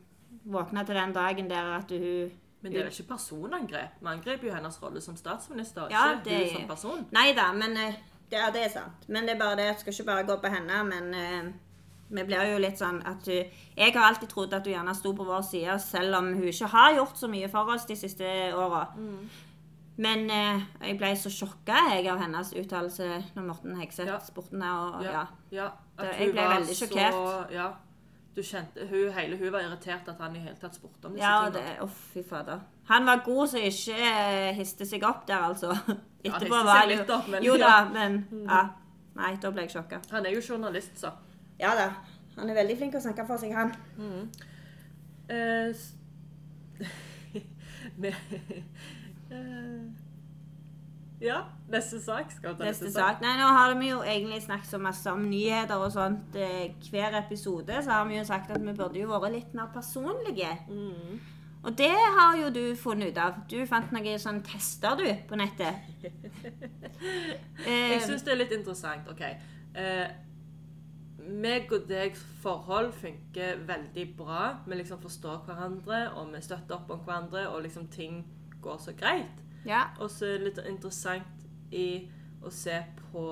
våkna til den dagen der at hun Men det er jo ikke personangrep? Vi angriper jo hennes rolle som statsminister, Ja, ikke det- hun som person. Nei da, men eh, det, ja, det er sant. Men det er bare det, jeg skal ikke bare gå på henne, men eh, vi blir jo litt sånn at hun Jeg har alltid trodd at hun gjerne sto på vår side, selv om hun ikke har gjort så mye for oss de siste åra. Men eh, jeg ble så sjokka jeg av hennes uttalelse når Morten Hegseth Ja. spurte henne. Og, ja. ja. At jeg ble veldig veldig så- sjokkert. Ja. Du kjente, hun, hele hun var irritert at han i hele tatt spurte om disse Ja, tingene. det, tingene. Fy fader. Han var god som ikke eh, histe seg opp der, altså. Etterpå ja, var han jo litt opp, men- Jo da, ja. Mm. men ja. Nei, da ble jeg sjokka. Han er jo journalist, så. Ja da. Han er veldig flink til å snakke for seg, han. Mm. Uh, med, eh, ja, neste sak. Skal vi ta Neste sak. Nei, nå har vi jo egentlig snakket så masse om nyheter og sånt. Eh, Hver episode så har vi jo sagt at vi burde jo vært litt mer personlige. Mm. Og det har jo du funnet ut av. Du fant noen sånne tester, du, på nettet. Jeg syns det er litt interessant. OK. Eh, meg og deg forhold funker veldig bra. Vi liksom forstår hverandre, og vi støtter opp om hverandre, og liksom ting går så greit. ja. Og så er det litt interessant i å se på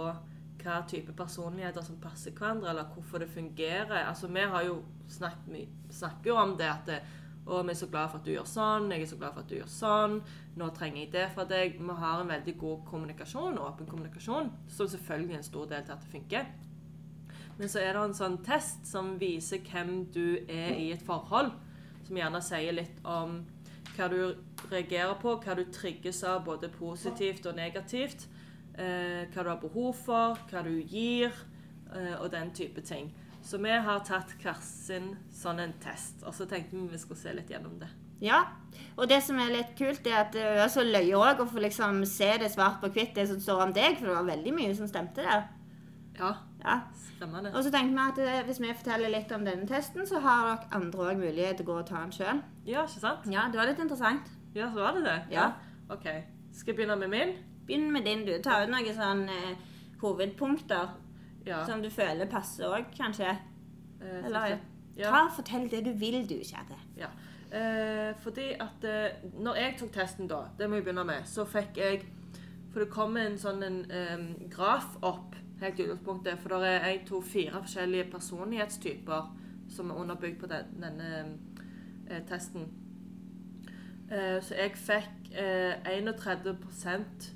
hva type personligheter som passer hverandre, eller hvorfor det fungerer. Altså, Vi har jo snakket, mye snakker jo om det at det, og vi er så glad for at du gjør sånn, jeg er så glad for at du gjør sånn, nå trenger jeg det fra deg. Vi har en veldig god kommunikasjon, åpen kommunikasjon, som selvfølgelig er en stor del til at det funker. Men så er det en sånn test som viser hvem du er i et forhold, som gjerne sier litt om hva du reagerer på, hva du trigges av både positivt og negativt, eh, hva du har behov for, hva du gir, eh, og den type ting. Så vi har tatt hver sin sånn en test, og så tenkte vi vi skulle se litt gjennom det. Ja. Og det som er litt kult, er at det er så løye òg å få liksom se det svart på hvitt, det som står om deg, for det var veldig mye som stemte der. Ja, Ja. skremmende. Og så tenkte vi at eh, hvis vi forteller litt om denne testen, så har dere andre òg mulighet til å gå og ta den sjøl. Ja, ikke sant? Ja, det var litt interessant. Ja, så var det det? Ja. OK. Skal jeg begynne med min? Begynn med din, du. Ta ut noen sånn eh, hovedpunkter Ja. som du føler passer òg, kanskje. eh, Eller vi ja. ta, fortell det du vil, du, kjære. Ja. Eh, fordi at eh, når jeg tok testen da, det må jeg begynne med, så fikk jeg For det kom en sånn en, graf opp helt i utgangspunktet. For det er jeg to fire forskjellige personlighetstyper som er underbygd på den, denne eh, testen. Eh, så jeg fikk eh, 31%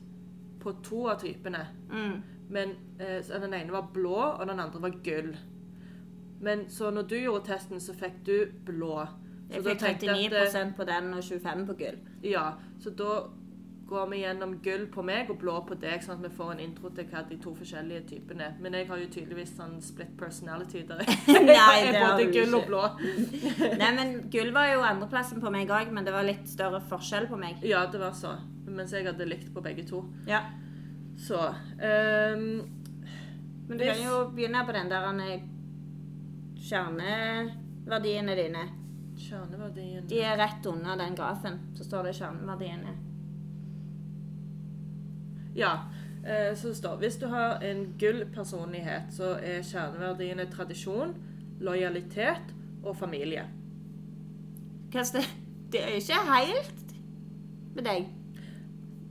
på to av typene. Mm. Men eh, så Den ene var blå, og den andre var gull. Men så når du gjorde testen, så fikk du blå. Så Jeg fikk tenkte jeg at, 39% på den og 25 på gull. eh, Ja, så da går vi gjennom gull på meg og blå på deg, sånn at vi får en intro til hva de to forskjellige typene er. Men jeg har jo tydeligvis sånn split personality der jeg Nei, er både gull og blå. Nei, men gull var jo andreplassen på meg òg, men det var litt større forskjell på meg. Ja, det var så. Mens jeg hadde likt på begge to. Ja. Så um, Men du Hvis- kan jo begynne på den der han er kjerneverdiene dine. Kjerneverdiene? De er rett under den grafen. Så står det kjerneverdiene. Ja. eh, Så det står hvis du har en gull personlighet, så er kjerneverdiene tradisjon, lojalitet og familie. Det? Det er ikke helt med deg.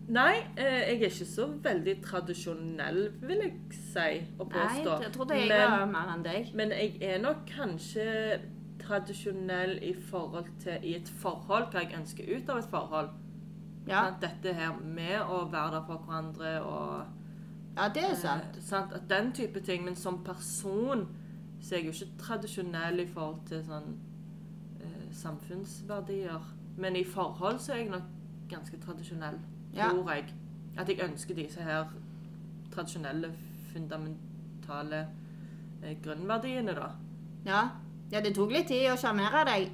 Nei, eh, jeg er ikke så veldig tradisjonell, vil jeg si og påstå. Nei, jeg trodde jeg men, var mer enn deg. men jeg er nok kanskje tradisjonell i forhold til i et forhold, hva jeg ønsker ut av et forhold. Ja, Sant? Dette her med å være der for hverandre og ja det er sant. Eh, sant? At Den type ting. Men som person så er jeg jo ikke tradisjonell i forhold til sånn eh, samfunnsverdier. Men i forhold så er jeg nok ganske tradisjonell, Ja. tror jeg. At jeg ønsker disse her tradisjonelle, fundamentale eh, grunnverdiene, da. Ja. Ja, det tok litt tid å sjarmere deg.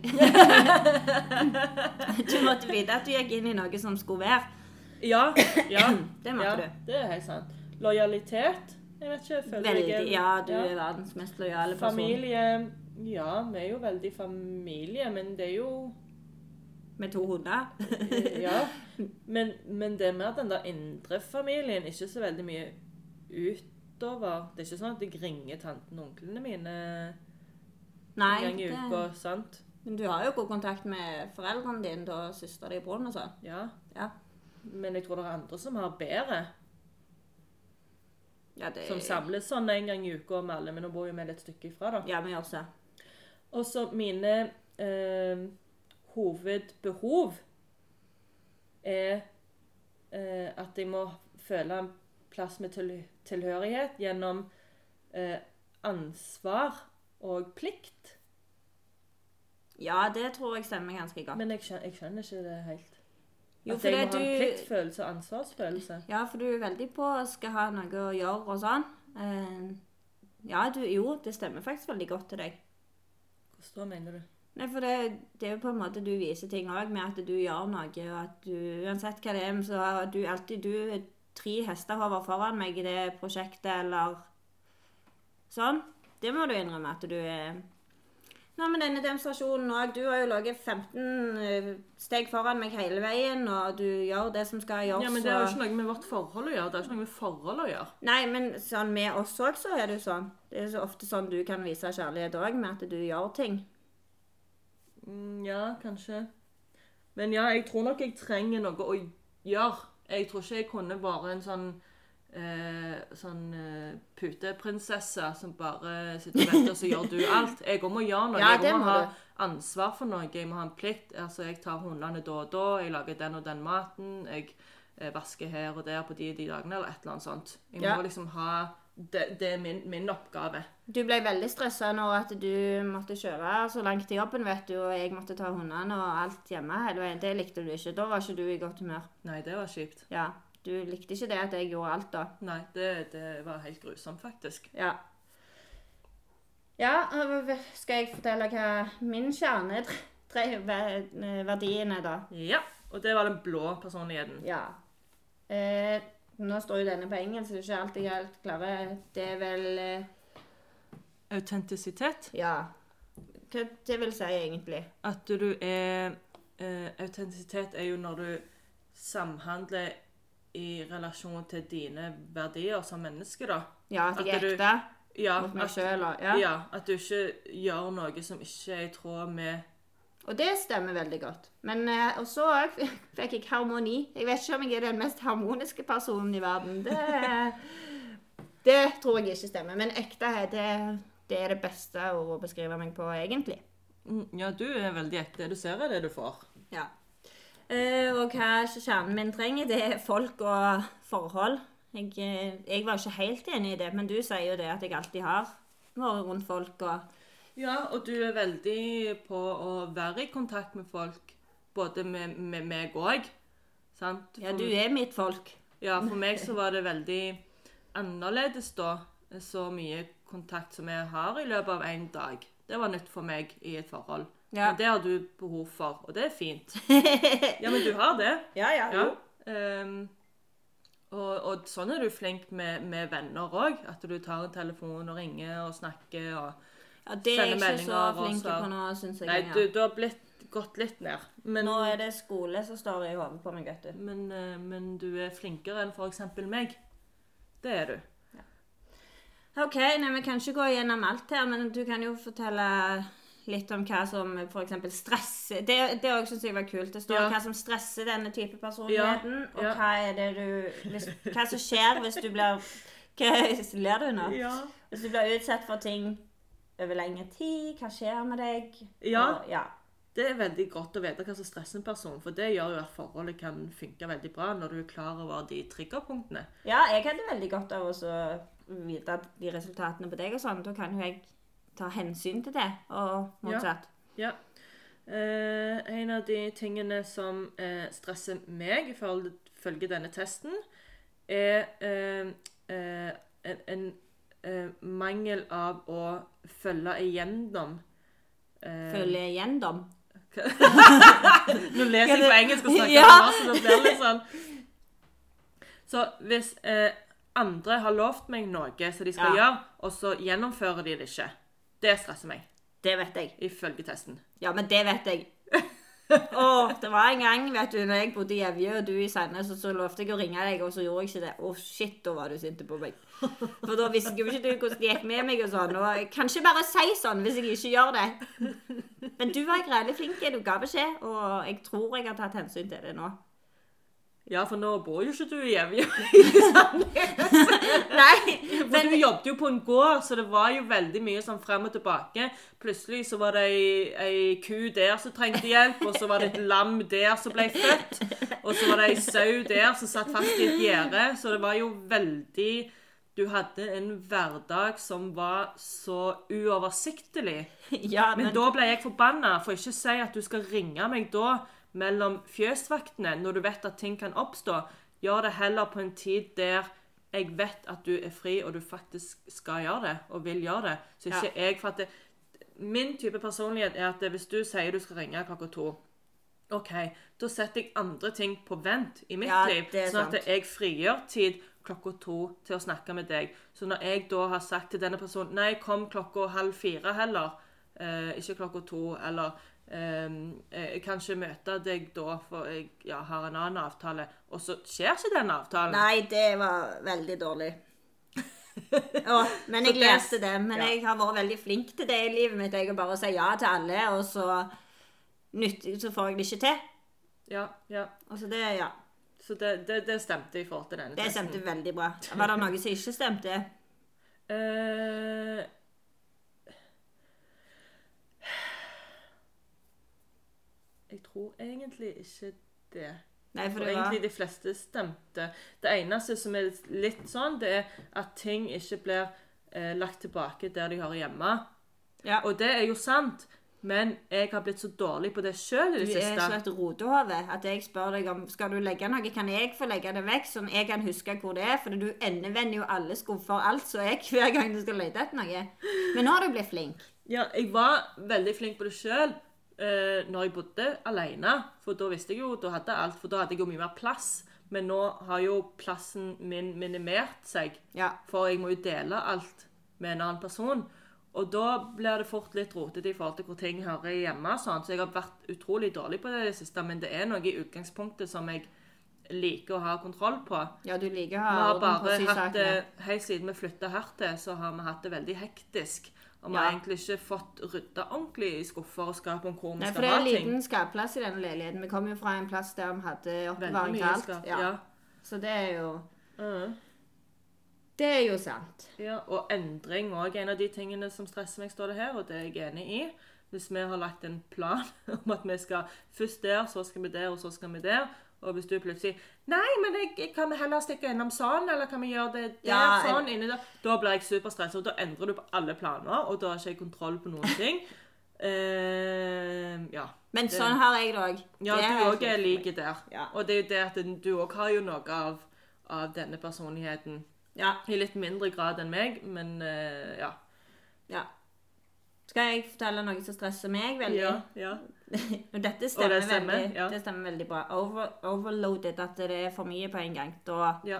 du måtte vite at du gikk inn i noe som skulle være. Ja. ja Det måtte ja, du. Det er helt sant. Lojalitet. Jeg vet ikke, jeg føler Veldig, jeg ja, du er verdens mest lojale person. Familie Ja, vi er jo veldig familie, men det er jo Med to hunder. Ja. Men, men det er mer den der indre familien, ikke så veldig mye utover. Det er ikke sånn at jeg ringer tanten og onklene mine Nei, en gang i uka, sant? men du har jo god kontakt med foreldrene dine og søster di broren og sånn. Ja. Ja. Men jeg tror det er andre som har bedre, Ja, det som samles sånn en gang i uka med alle, men nå bor jo vi litt stykke ifra, da. Ja, vi også. Og så mine eh, hovedbehov er eh, at jeg må føle en plass med til, tilhørighet gjennom eh, ansvar og plikt. Ja, det tror jeg stemmer ganske godt. Men jeg skjønner, jeg skjønner ikke det helt. Jo, at jeg må det ha en pliktfølelse og ansvarsfølelse. Ja, for du er veldig på å skal ha noe å gjøre og sånn. Uh, ja, du, jo, det stemmer faktisk veldig godt til deg. Hvordan da mener du? Nei, for det, det er jo på en måte du viser ting òg, med at du gjør noe, og at du uansett hva det er, så har du alltid du er tre hestehover foran meg i det prosjektet, eller sånn. Det må du innrømme at du er Nå med denne demonstrasjonen òg, du har jo ligget 15 eh, steg foran meg hele veien, og du gjør det som skal gjøres. Ja, men Det har jo ikke noe med vårt forhold å gjøre. Det har ikke noe med forhold å gjøre. Nei, men sånn med oss òg, så er det jo sånn. Det er så ofte sånn du kan vise kjærlighet òg, med at du gjør ting. Mm, ja, kanskje. Men ja, jeg tror nok jeg trenger noe å gjøre. Jeg tror ikke jeg kunne bare en sånn eh, sånn eh, puteprinsesse som bare sitter og venter, så gjør du alt. Jeg òg må gjøre noe. Ja, jeg må må ha du. ansvar for noe. Jeg må ha en plikt. Altså, jeg tar hundene da og da. Jeg lager den og den maten. Jeg eh, vasker her og der på de og de dagene, eller et eller annet sånt. Jeg Ja. må liksom ha Det, det er min, min oppgave. Du ble veldig stressa når at du måtte kjøre så langt til jobben, vet du, og jeg måtte ta hundene og alt hjemme. Det likte du ikke. Da var ikke du i godt humør. Nei, det var kjipt. Ja. Du likte ikke det at jeg gjorde alt da. Nei, det, det var helt grusomt, faktisk. Ja. Ja, skal jeg fortelle hva min kjerne ver- verdiene, da. Ja. Og det var den blå personligheten. Ja. Eh, nå står jo denne på engelsk, så det er ikke alltid jeg helt klarer. Det er vel eh, Autentisitet. Ja. Hva det vil si, egentlig? At du er eh, Autentisitet er jo når du samhandler i relasjon til dine verdier som menneske, da. Ja, at jeg er du- ekte Ja, mot meg sjøl og ja. ja, at du ikke gjør noe som ikke er i tråd med Og det stemmer veldig godt. Men eh, Og så òg fikk jeg harmoni. Jeg vet ikke om jeg er den mest harmoniske personen i verden. Det, det tror jeg ikke stemmer. Men ekte det, det er det beste ordet å beskrive meg på, egentlig. Mm, Ja, du er veldig ekte. Du ser det du får. Ja. Eh, og hva kjernen min trenger, det er folk og forhold. Jeg, eh, jeg var ikke helt enig i det, men du sier jo det at jeg alltid har vært rundt folk og Ja, og du er veldig på å være i kontakt med folk. Både med, med meg òg. Sant? Ja, du er mitt folk. Ja, for meg så var det veldig annerledes da. Så mye kontakt som jeg har i løpet av en dag. Det var nytt for meg i et forhold. Ja. Men det har du behov for, og det er fint. Ja, men du har det. Ja, ja. Ja. Um, og, og sånn er du flink med, med venner òg. At du tar en telefon og ringer og snakker og Ja, det er jeg ikke så flink på nå, syns jeg. Nei, du, du har blitt, gått litt ned. Men, Nå er det skole som står i hodet på meg, vet du. men, eh, men du er flinkere enn f.eks. meg. Det er du. OK, nei, vi kan ikke gå gjennom alt her, men du kan jo fortelle litt om hva som f.eks. stresser Det, òg syns jeg var kult. Det står Ja. hva som stresser denne type personligheten, og hva er det du hvis, Hva som skjer hvis du blir Hva ler du nå? Hvis du blir utsatt for ting over lengre tid, hva skjer med deg? Ja. Og, ja. Det er veldig godt å vite hva som stresser en person, for det gjør jo at forholdet kan funke veldig bra når du er klar over de triggerpunktene. ja, jeg hadde veldig godt av å vite de resultatene på deg og sånn. Da kan jo jeg ta hensyn til det, og motsatt. Ja. Eh, en av de tingene som eh, stresser meg ifølge denne testen, er eh, eh, en, en eh, mangel av å følge igjennom eh, Følge igjennom? Nå leser jeg på engelsk og snakker Ja. masse, så det blir litt sånn Så hvis eh, andre har lovt meg noe som de skal Ja. gjøre, og så gjennomfører de det ikke, det stresser meg, Det vet jeg. ifølge testen. Ja, men det vet jeg. Åh, det var en gang, vet du, når jeg bodde i Evje og du i Sandnes, og så lovte jeg å ringe deg, og så gjorde jeg ikke det. Å, shit, da var du sint på meg. For da visste jo ikke du hvordan det gikk med meg og sånn. Og jeg kan ikke bare si sånn hvis jeg ikke gjør det. Men du var greit flink, du ga beskjed, og jeg tror jeg har tatt hensyn til det nå. Ja, for nå bor jo ikke du i Evje. Nei, For men du jobbet jo på en gård, så det var jo veldig mye sånn frem og tilbake. Plutselig så var det ei, ei ku der som trengte hjelp, og så var det et lam der som ble født. Og så var det ei sau der som satt fast i et gjerde. Så det var jo veldig Du hadde en hverdag som var så uoversiktlig. Ja, Men men da ble jeg forbanna, for ikke å si at du skal ringe meg da mellom fjøsvaktene når du vet at ting kan oppstå. Gjør det heller på en tid der jeg vet at du er fri, og du faktisk skal gjøre det, og vil gjøre det. Så ikke jeg for det, Min type personlighet er at hvis du sier du skal ringe klokka to OK, da setter jeg andre ting på vent i mitt Ja, liv, sånn at jeg frigjør tid klokka to til å snakke med deg. Så når jeg da har sagt til denne personen Nei, kom klokka halv fire heller. Eh, ikke klokka to. Eller jeg kan ikke møte deg da, for jeg ja, har en annen avtale. Og så skjer ikke den avtalen. Nei, det var veldig dårlig. oh, men jeg leste det- Men ja. jeg har vært veldig flink til det i livet mitt. Jeg har bare si ja til alle, og så, nytt, så får jeg det ikke til. Ja, ja. Altså det, ja. Så det, det, det stemte i forhold til denne testen. Det stemte veldig bra. Var det noe som ikke stemte? Eh, jeg tror egentlig ikke det. Nei, for det var egentlig de fleste stemte. Det eneste som er litt sånn, det er at ting ikke blir eh, lagt tilbake der de hører hjemme. Ja. Og det er jo sant, men jeg har blitt så dårlig på det sjøl i Du er så siste. et rotehode at jeg spør deg om skal du legge noe, kan jeg få legge det vekk, sånn jeg kan huske hvor det er. For du endevender jo alle skuffer, alt som er, hver gang du skal lete etter noe. Men nå har du blitt flink. Ja, jeg var veldig flink på det sjøl, eh, når jeg bodde alene. For da visste jeg jo, da hadde alt, for da hadde jeg jo mye mer plass. Men nå har jo plassen min minimert seg, Ja. for jeg må jo dele alt med en annen person. Og da blir det fort litt rotete i forhold til hvor ting hører hjemme. Sånn. Så jeg har vært utrolig dårlig på det i det siste, men det er noe i utgangspunktet som jeg liker å ha kontroll på. ja, du liker å ha har orden på bare si hatt det, sakene. Helt siden vi flytta her til, så har vi hatt det veldig hektisk. Og vi har egentlig ikke fått rydda ordentlig i skuffer og skap om hvor vi Nei, for det er en liten skapplass i denne leiligheten. Vi kom jo fra en plass der vi hadde oppbevaring til alt. Ja. Ja. Så det er jo Mhm. Det er jo sant. Ja, og endring òg en av de tingene som stresser meg, står det her, og det er jeg enig i. Hvis vi har lagt en plan om at vi skal først der, så skal vi der, og så skal vi der, og hvis du plutselig Nei, men jeg, kan vi heller stikke innom sånn, eller kan vi gjøre det der, Ja, sånn, inni der? Da blir jeg superstressa, og da endrer du på alle planer, og da har ikke jeg kontroll på noen ting. Uh, ja. Men Det- sånn har jeg det òg. Ja, Det du òg er lik der. Ja. Og det er jo det at du òg har jo noe av, av denne personligheten. Ja. I litt mindre grad enn meg, men uh, ja. ja. Skal jeg fortelle noe som stresser meg veldig? Ja, ja. Og dette stemmer, stemmer, veldig, ja. det stemmer veldig bra. Over, overloaded, at det er for mye på en gang. Da Ja.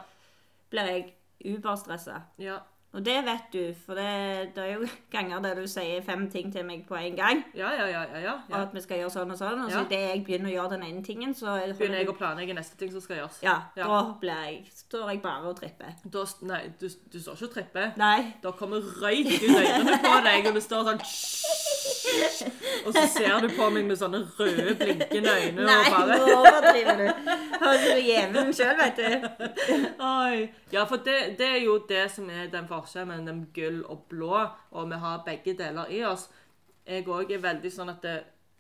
blir jeg uberstressa. Ja, Og det vet du, for det, det er jo ganger der du sier fem ting til meg på en gang. ja, ja. ja, ja, ja. Og at vi skal gjøre sånn og sånn. Og så Ja. idet jeg begynner å gjøre den ene tingen, så Begynner jeg å planlegge neste ting som skal gjøres. Ja, Ja. da blir jeg, står jeg bare og tripper. Da, nei, du, du står ikke og tripper. Nei. Da kommer røyk ut ørene på deg, og du står sånn Og så ser du på meg med sånne røde, blinkende øyne Nei, og bare nå overdriver du. Ut som djevelen sjøl, vet du. Oi. Ja, for det, det er jo det som er den forskjellen mellom den gull og blå, og vi har begge deler i oss. Jeg òg er veldig sånn at det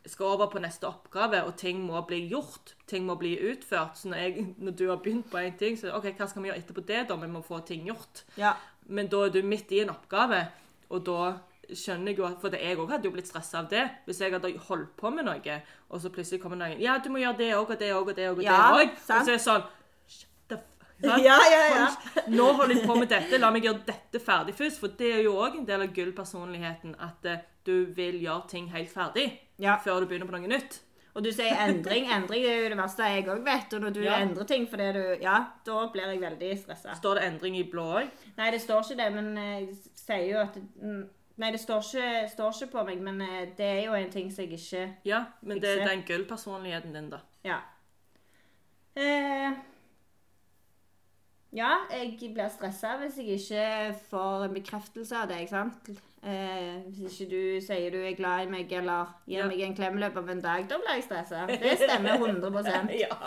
skal over på neste oppgave, og ting må bli gjort. Ting må bli utført. Så når, jeg, når du har begynt på en ting, så OK, hva skal vi gjøre etterpå det, da? Vi må få ting gjort. Ja. Men da er du midt i en oppgave, og da skjønner jeg jo at For det jeg òg hadde jo blitt stressa av det. Hvis jeg hadde holdt på med noe, og så plutselig kommer noen Ja, du må gjøre det òg og det òg og det òg. Og det òg. Og så er det sånn Shut the f... sant? Ja, ja, ja. Nå holder jeg på med dette, la meg gjøre dette ferdig først. For det er jo òg en del av gullpersonligheten at eh, du vil gjøre ting helt ferdig Ja. før du begynner på noe nytt. Og du sier endring. Endring det er jo det verste jeg òg vet. Og når du Ja. endrer ting fordi du Ja, da blir jeg veldig stressa. Står det endring i blå òg? Nei, det står ikke det, men jeg sier jo at mm, Nei, det står ikke, står ikke på meg, men eh, det er jo en ting som jeg ikke Ja, men det er den gullpersonligheten din, da. Ja. Eh, ja, jeg blir stressa hvis jeg ikke får en bekreftelse av det, ikke sant? Eh, hvis ikke du sier du er glad i meg, eller gir Ja. meg en klem i løpet av en dag, da blir jeg stressa. Det stemmer 100 Ja,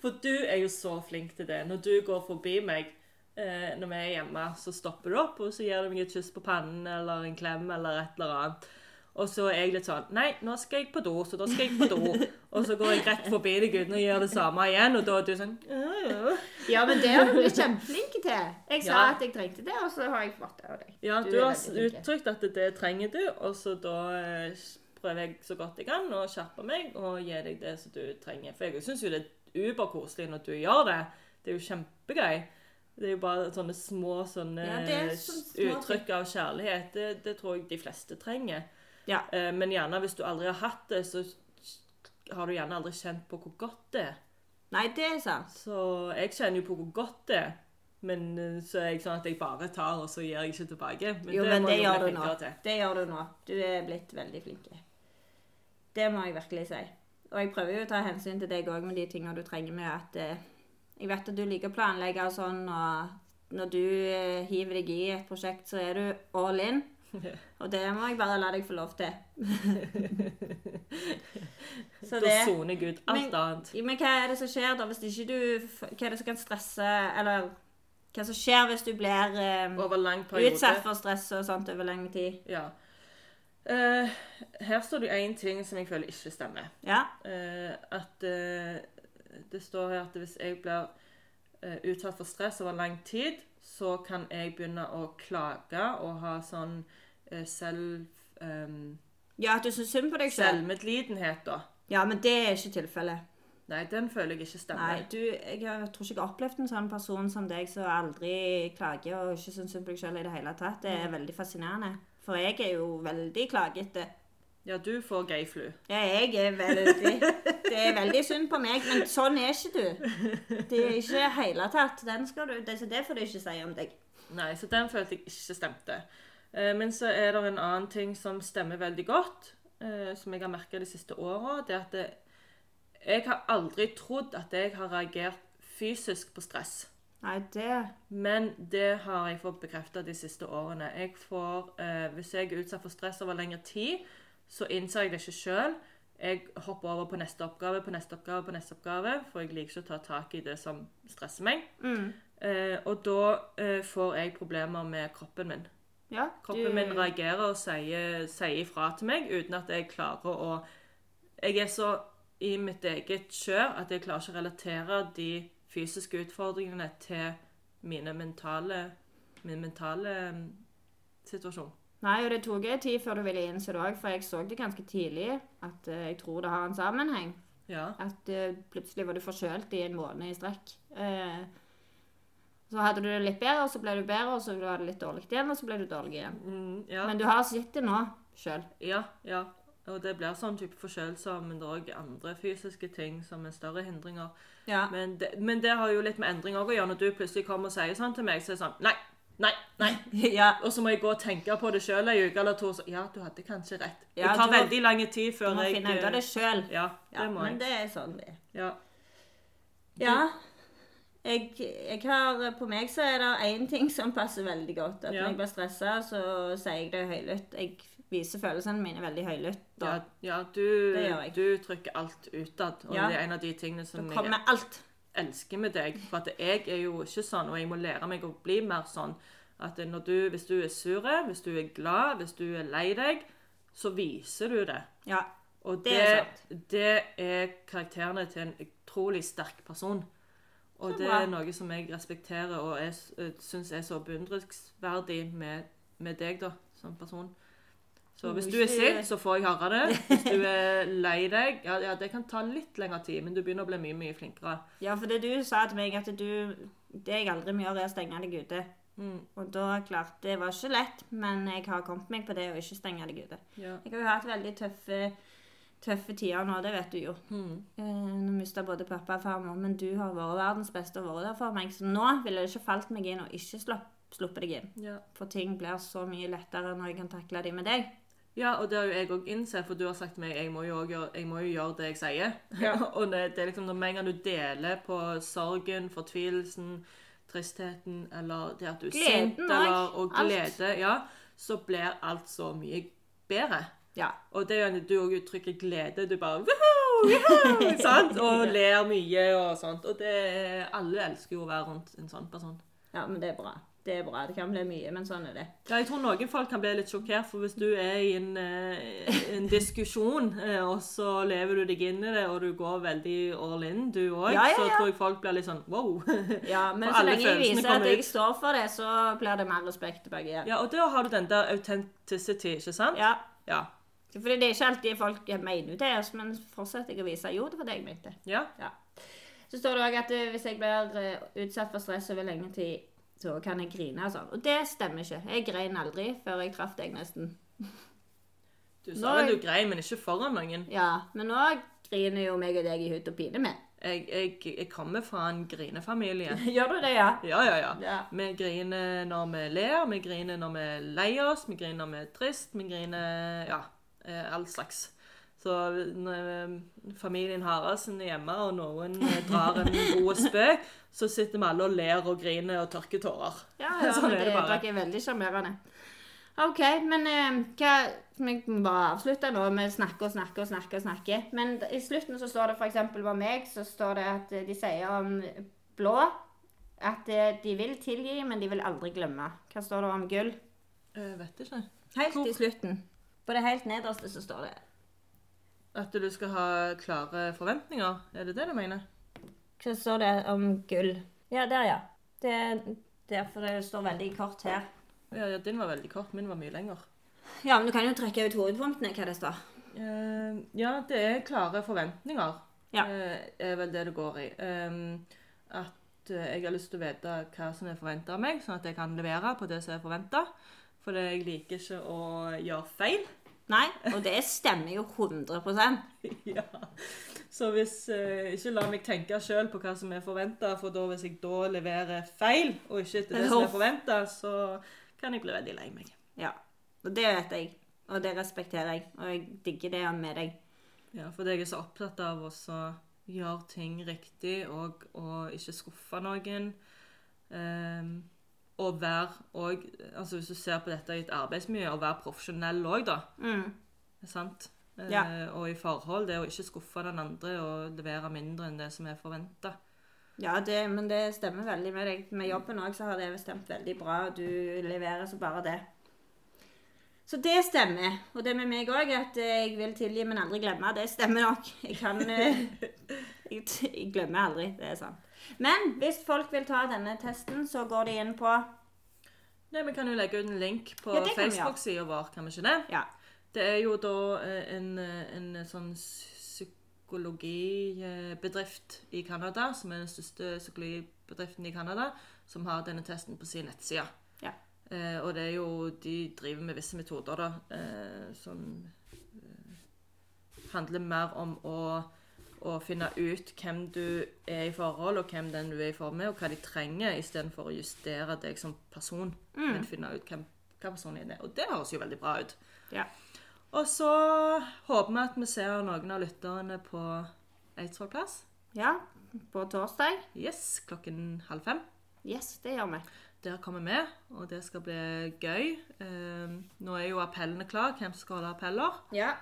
for du er jo så flink til det. Når du går forbi meg eh, når vi er hjemme, så stopper du opp, og så gir du meg et kyss på pannen eller en klem eller et eller annet. Og så er jeg litt sånn Nei, nå skal jeg på do, så da skal jeg på do. Og så går jeg rett forbi deg uten å gjøre det samme igjen, og da er du sånn «Ja, ja». Ja, men det har du blitt kjempeflink til. Jeg sa Ja. at jeg trengte det, og så har jeg fått det av deg. Ja, Du du har uttrykt at det trenger du, og så da eh, prøver jeg så godt jeg kan å skjerpe meg og gi deg det som du trenger. For jeg syns jo det er uberkoselig når du gjør det. Det er jo kjempegøy. Det er jo bare sånne små sånne Ja, uttrykk av kjærlighet. Det, det tror jeg de fleste trenger. Ja. Eh, men gjerne hvis du aldri har hatt det, så har du gjerne aldri kjent på hvor godt det er. Nei, det er sant. Så jeg kjenner jo på hvor godt det er. Men eh, så er jeg sånn at jeg bare tar, og så gir jeg ikke tilbake. Men Jo, men det gjør du nå. til. Det gjør du nå. Du er blitt veldig flink. Det må jeg virkelig si. Og jeg prøver jo å ta hensyn til deg òg med de tingene du trenger med at eh, Jeg vet at du liker å planlegge og sånn, og når du eh, hiver deg i et prosjekt, så er du all in. Og det må jeg bare la deg få lov til. så Da soner jeg ut alt Men- annet. Men hva er det som skjer da hvis ikke du Hva er det som kan stresse Eller hva som skjer hvis du blir um, utsatt for stress og sånt over lang tid? Ja. Uh, her står det én ting som jeg føler ikke stemmer. Ja. Uh, at uh, Det står her at hvis jeg blir utsatt for stress over lang tid, så kan jeg begynne å klage og ha sånn eh, selv... Um, Ja, at du syns synd på deg selv? selvmedlidenhet, da. Ja, men det er ikke tilfellet. Nei, den føler jeg ikke stemmer. Nei, du, jeg jeg tror ikke jeg har opplevd en sånn person som deg som aldri klager og ikke syns synd på deg selv i det hele tatt. Det er veldig fascinerende. For jeg er jo veldig klagete. Ja, du får gayflu. Ja, jeg er veldig Det er veldig synd på meg, men sånn er ikke du. Det er ikke i hele tatt. Den skal du, det, det får du ikke si om deg. Nei, så den følte jeg ikke stemte. Eh, men så er det en annen ting som stemmer veldig godt, eh, som jeg har merka de siste åra. Det er at det, jeg har aldri trodd at jeg har reagert fysisk på stress. Nei, det Men det har jeg fått bekrefta de siste årene. Jeg får, eh, hvis jeg er utsatt for stress over lengre tid, så innser jeg det ikke sjøl. Jeg hopper over på neste oppgave, på neste oppgave, på neste oppgave, for jeg liker ikke å ta tak i det som stresser meg. Eh, og da eh, får jeg problemer med kroppen min. Ja, Kroppen min reagerer og sier, sier ifra til meg uten at jeg klarer å Jeg er så i mitt eget kjør at jeg klarer ikke å relatere de fysiske utfordringene til mine mentale, min mentale mm, situasjon. Nei, og det tok en tid før du ville innse det òg, for jeg så det ganske tidlig at uh, jeg tror det har en sammenheng. Ja. At uh, plutselig var du forkjølt i en måned i strekk. Uh, så hadde du det litt bedre, og så ble du bedre, og så var det litt dårlig igjen, og så ble du dårlig igjen. Mm, ja. Men du har sett det nå sjøl. ja, ja. Og det blir sånn type forkjølelser, men det er òg andre fysiske ting som er større hindringer. Ja. Men det, men det har jo litt med endring òg å gjøre. Når du plutselig kommer og sier sånn til meg, så er det sånn Nei, nei, nei. ja. Og så må jeg gå og tenke på det sjøl ei uke eller to. Så ja, du hadde kanskje rett. Ja, det tar må- veldig lang tid Du må jeg finne ut av det sjøl. Ja, det Ja, jeg. men det er sånn det er. Ja. Ja. Jeg, jeg har, på meg så er det én ting som passer veldig godt. At Ja. når jeg blir stressa, så sier jeg det høylytt. Jeg viser følelsene mine veldig høylytt. Ja, ja du, jeg. du trykker alt utad. Og Ja. det er en av de tingene da som jeg kommer alt. Elsker med deg. For at jeg er jo ikke sånn, og jeg må lære meg å bli mer sånn. At når du, hvis du er sur, hvis du er glad, hvis du er lei deg, så viser du det. Ja. Og Det det, er det er karakterene til en utrolig sterk person. Og det er noe som jeg respekterer og syns er så beundringsverdig med, med deg da, som person. Så hvis du er sint, så får jeg høre det. Hvis du er lei deg Ja, ja det kan ta litt lengre tid, men du begynner å bli mye, mye flinkere. ja, for det du sa til meg, at du Det jeg aldri må gjøre, er å stenge deg ute. Mm. Og da klart Det var ikke lett, men jeg har kommet meg på det å ikke stenge deg ute. Ja. Jeg har jo hatt veldig tøffe, tøffe tider nå, det vet du jo. Mm. Eh, Nå mista både pappa og farmor, men du har vært verdens beste og vært der for meg. Så nå ville det ikke falt meg inn å ikke slupp, sluppe deg inn. Ja. For ting blir så mye lettere når jeg kan takle dem med deg. Ja, og det har jo jeg òg innsett, for du har sagt til meg jeg må jo, gjøre, jeg må jo gjøre det jeg sier. Ja. og det, det er liksom når med en gang du deler på sorgen, fortvilelsen, tristheten, eller det at du er Gleden sint, eller, og Alt. ja, så blir alt så mye bedre. Ja. Og det er jo du òg uttrykker glede. Du bare «Woohoo! Woohoo!» sant? Og ler mye og sånt. Og det alle elsker jo å være rundt en sånn person. ja, men det er bra. Det er bra. Det kan bli mye, men sånn er det. Ja, jeg tror noen folk kan bli litt sjokkert, for hvis du er i en, eh, en diskusjon, eh, og så lever du deg inn i det, og du går veldig all in, du òg, Ja, ja, så tror jeg folk blir litt sånn wow. Ja, men så lenge jeg viser at jeg står for det, så blir det mer respekt tilbake igjen. Ja, og da har du den der authenticity, ikke sant? Ja. Ja. Fordi det er ikke alltid folk mener det, altså, men fortsetter jeg å vise jo, det var det jeg mente. Ja. Så står det òg at eh, hvis jeg blir utsatt for stress over lenge tid, så kan jeg grine og sånn. Og det stemmer ikke. Jeg grein aldri før jeg traff deg, nesten. Du sa at vel du grein, men ikke foran noen. Ja, men nå griner jo meg og deg i hud og pine med. Jeg, jeg, jeg kommer fra en grinefamilie. Gjør du det, ja? Ja, ja, ja. Ja. Vi griner når vi ler, vi griner når vi er lei oss, vi griner når vi er trist, vi griner Ja, eh, all slags. Så når eh, familien Haraldsen er hjemme, og noen eh, drar en god spøk, så sitter vi alle og ler og griner og tørker tårer. Ja, ja Sånn er det, det bare. dere er veldig sjarmerende. OK, men eh, hva Vi må bare avslutte nå. Vi snakker og snakker og snakker. og snakker. Men i slutten så står det f.eks. på meg, så står det at eh, de sier om blå at de vil tilgi, men de vil aldri glemme. Hva står det om gull? Jeg vet ikke. Helt Hvor- i slutten. På det helt nederste så står det At du skal ha klare forventninger? Er det det du mener? Hva står det om gull? Ja, der, ja. Det er derfor det står veldig kort her. Ja, ja, din var veldig kort, min var mye lenger. Ja, men du kan jo trekke ut hovedpunktene, hva det står. Uh, ja, det er klare forventninger. Ja. Uh, er vel det det går i. Um, at eh, jeg har lyst til å vite hva som er forventa av meg, sånn at jeg kan levere på det som er forventa. For jeg liker ikke å gjøre feil. Nei, og det stemmer jo 100% ja. Så hvis eh, Ikke la meg tenke sjøl på hva som er forventa, for da hvis jeg da leverer feil, og ikke etter det som er forventa, så kan jeg bli veldig lei meg. Ja. Og det vet jeg. Og det respekterer jeg. Og jeg digger det med deg. Ja, for jeg er så opptatt av å gjøre ting riktig og, og ikke skuffe noen. Ehm, og være òg altså Hvis du ser på dette i et arbeidsmiljø, å være profesjonell òg, da. Mm. Sant? Eh, og i forhold, det å ikke skuffe den andre og levere mindre enn det som er forventa. Ja, det, men det stemmer veldig med deg. Med jobben òg så har det stemt veldig bra. Du leverer så bare det. Så det stemmer. Og det med meg òg, at eh, jeg vil tilgi, men aldri glemme. Det stemmer nok. Jeg kan eh, jeg, jeg glemmer aldri. Det er sant. Men hvis folk vil ta denne testen, så går de inn på Nei, Vi kan jo legge ut en link på Ja. Facebook-sida vår, kan vi ikke det? Ja. Det er jo da eh, en, eh, en sånn psykologibedrift i Canada, som er den største psykologibedriften i Canada, som har denne testen på sin nettside. Ja. Eh, og det er jo De driver med visse metoder da, eh, som eh, handler mer om å, å finne ut hvem du er i forhold, og hvem den du er i forhold med, og hva de trenger, istedenfor å justere deg som person. Men finne ut hvem, hva personen er. Og det høres jo veldig bra ut. ja. Og så håper vi at vi ser noen av lytterne på Eidsvoll plass. Ja, på torsdag. Yes, klokken halv fem. Yes, det gjør vi. Der kommer vi, og det skal bli gøy. Eh, nå er jo appellene klar, hvem som skal holde appeller. Ja.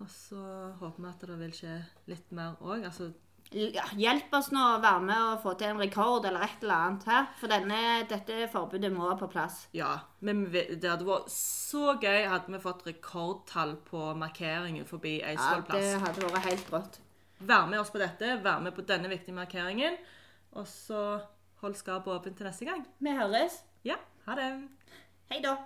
Og så håper vi at det vil skje litt mer òg. Altså, ja. Hjelp oss nå å være med og få til en rekord eller et eller annet her. For denne, dette forbudet må på plass. ja. Men det hadde vært så gøy hadde vi fått rekordtall på markeringen forbi Ja, det hadde vært helt rått. Vær med oss på dette, vær med på denne viktige markeringen. Og så hold skapet åpent til neste gang. Vi høres. Ja, ha det. Hei da.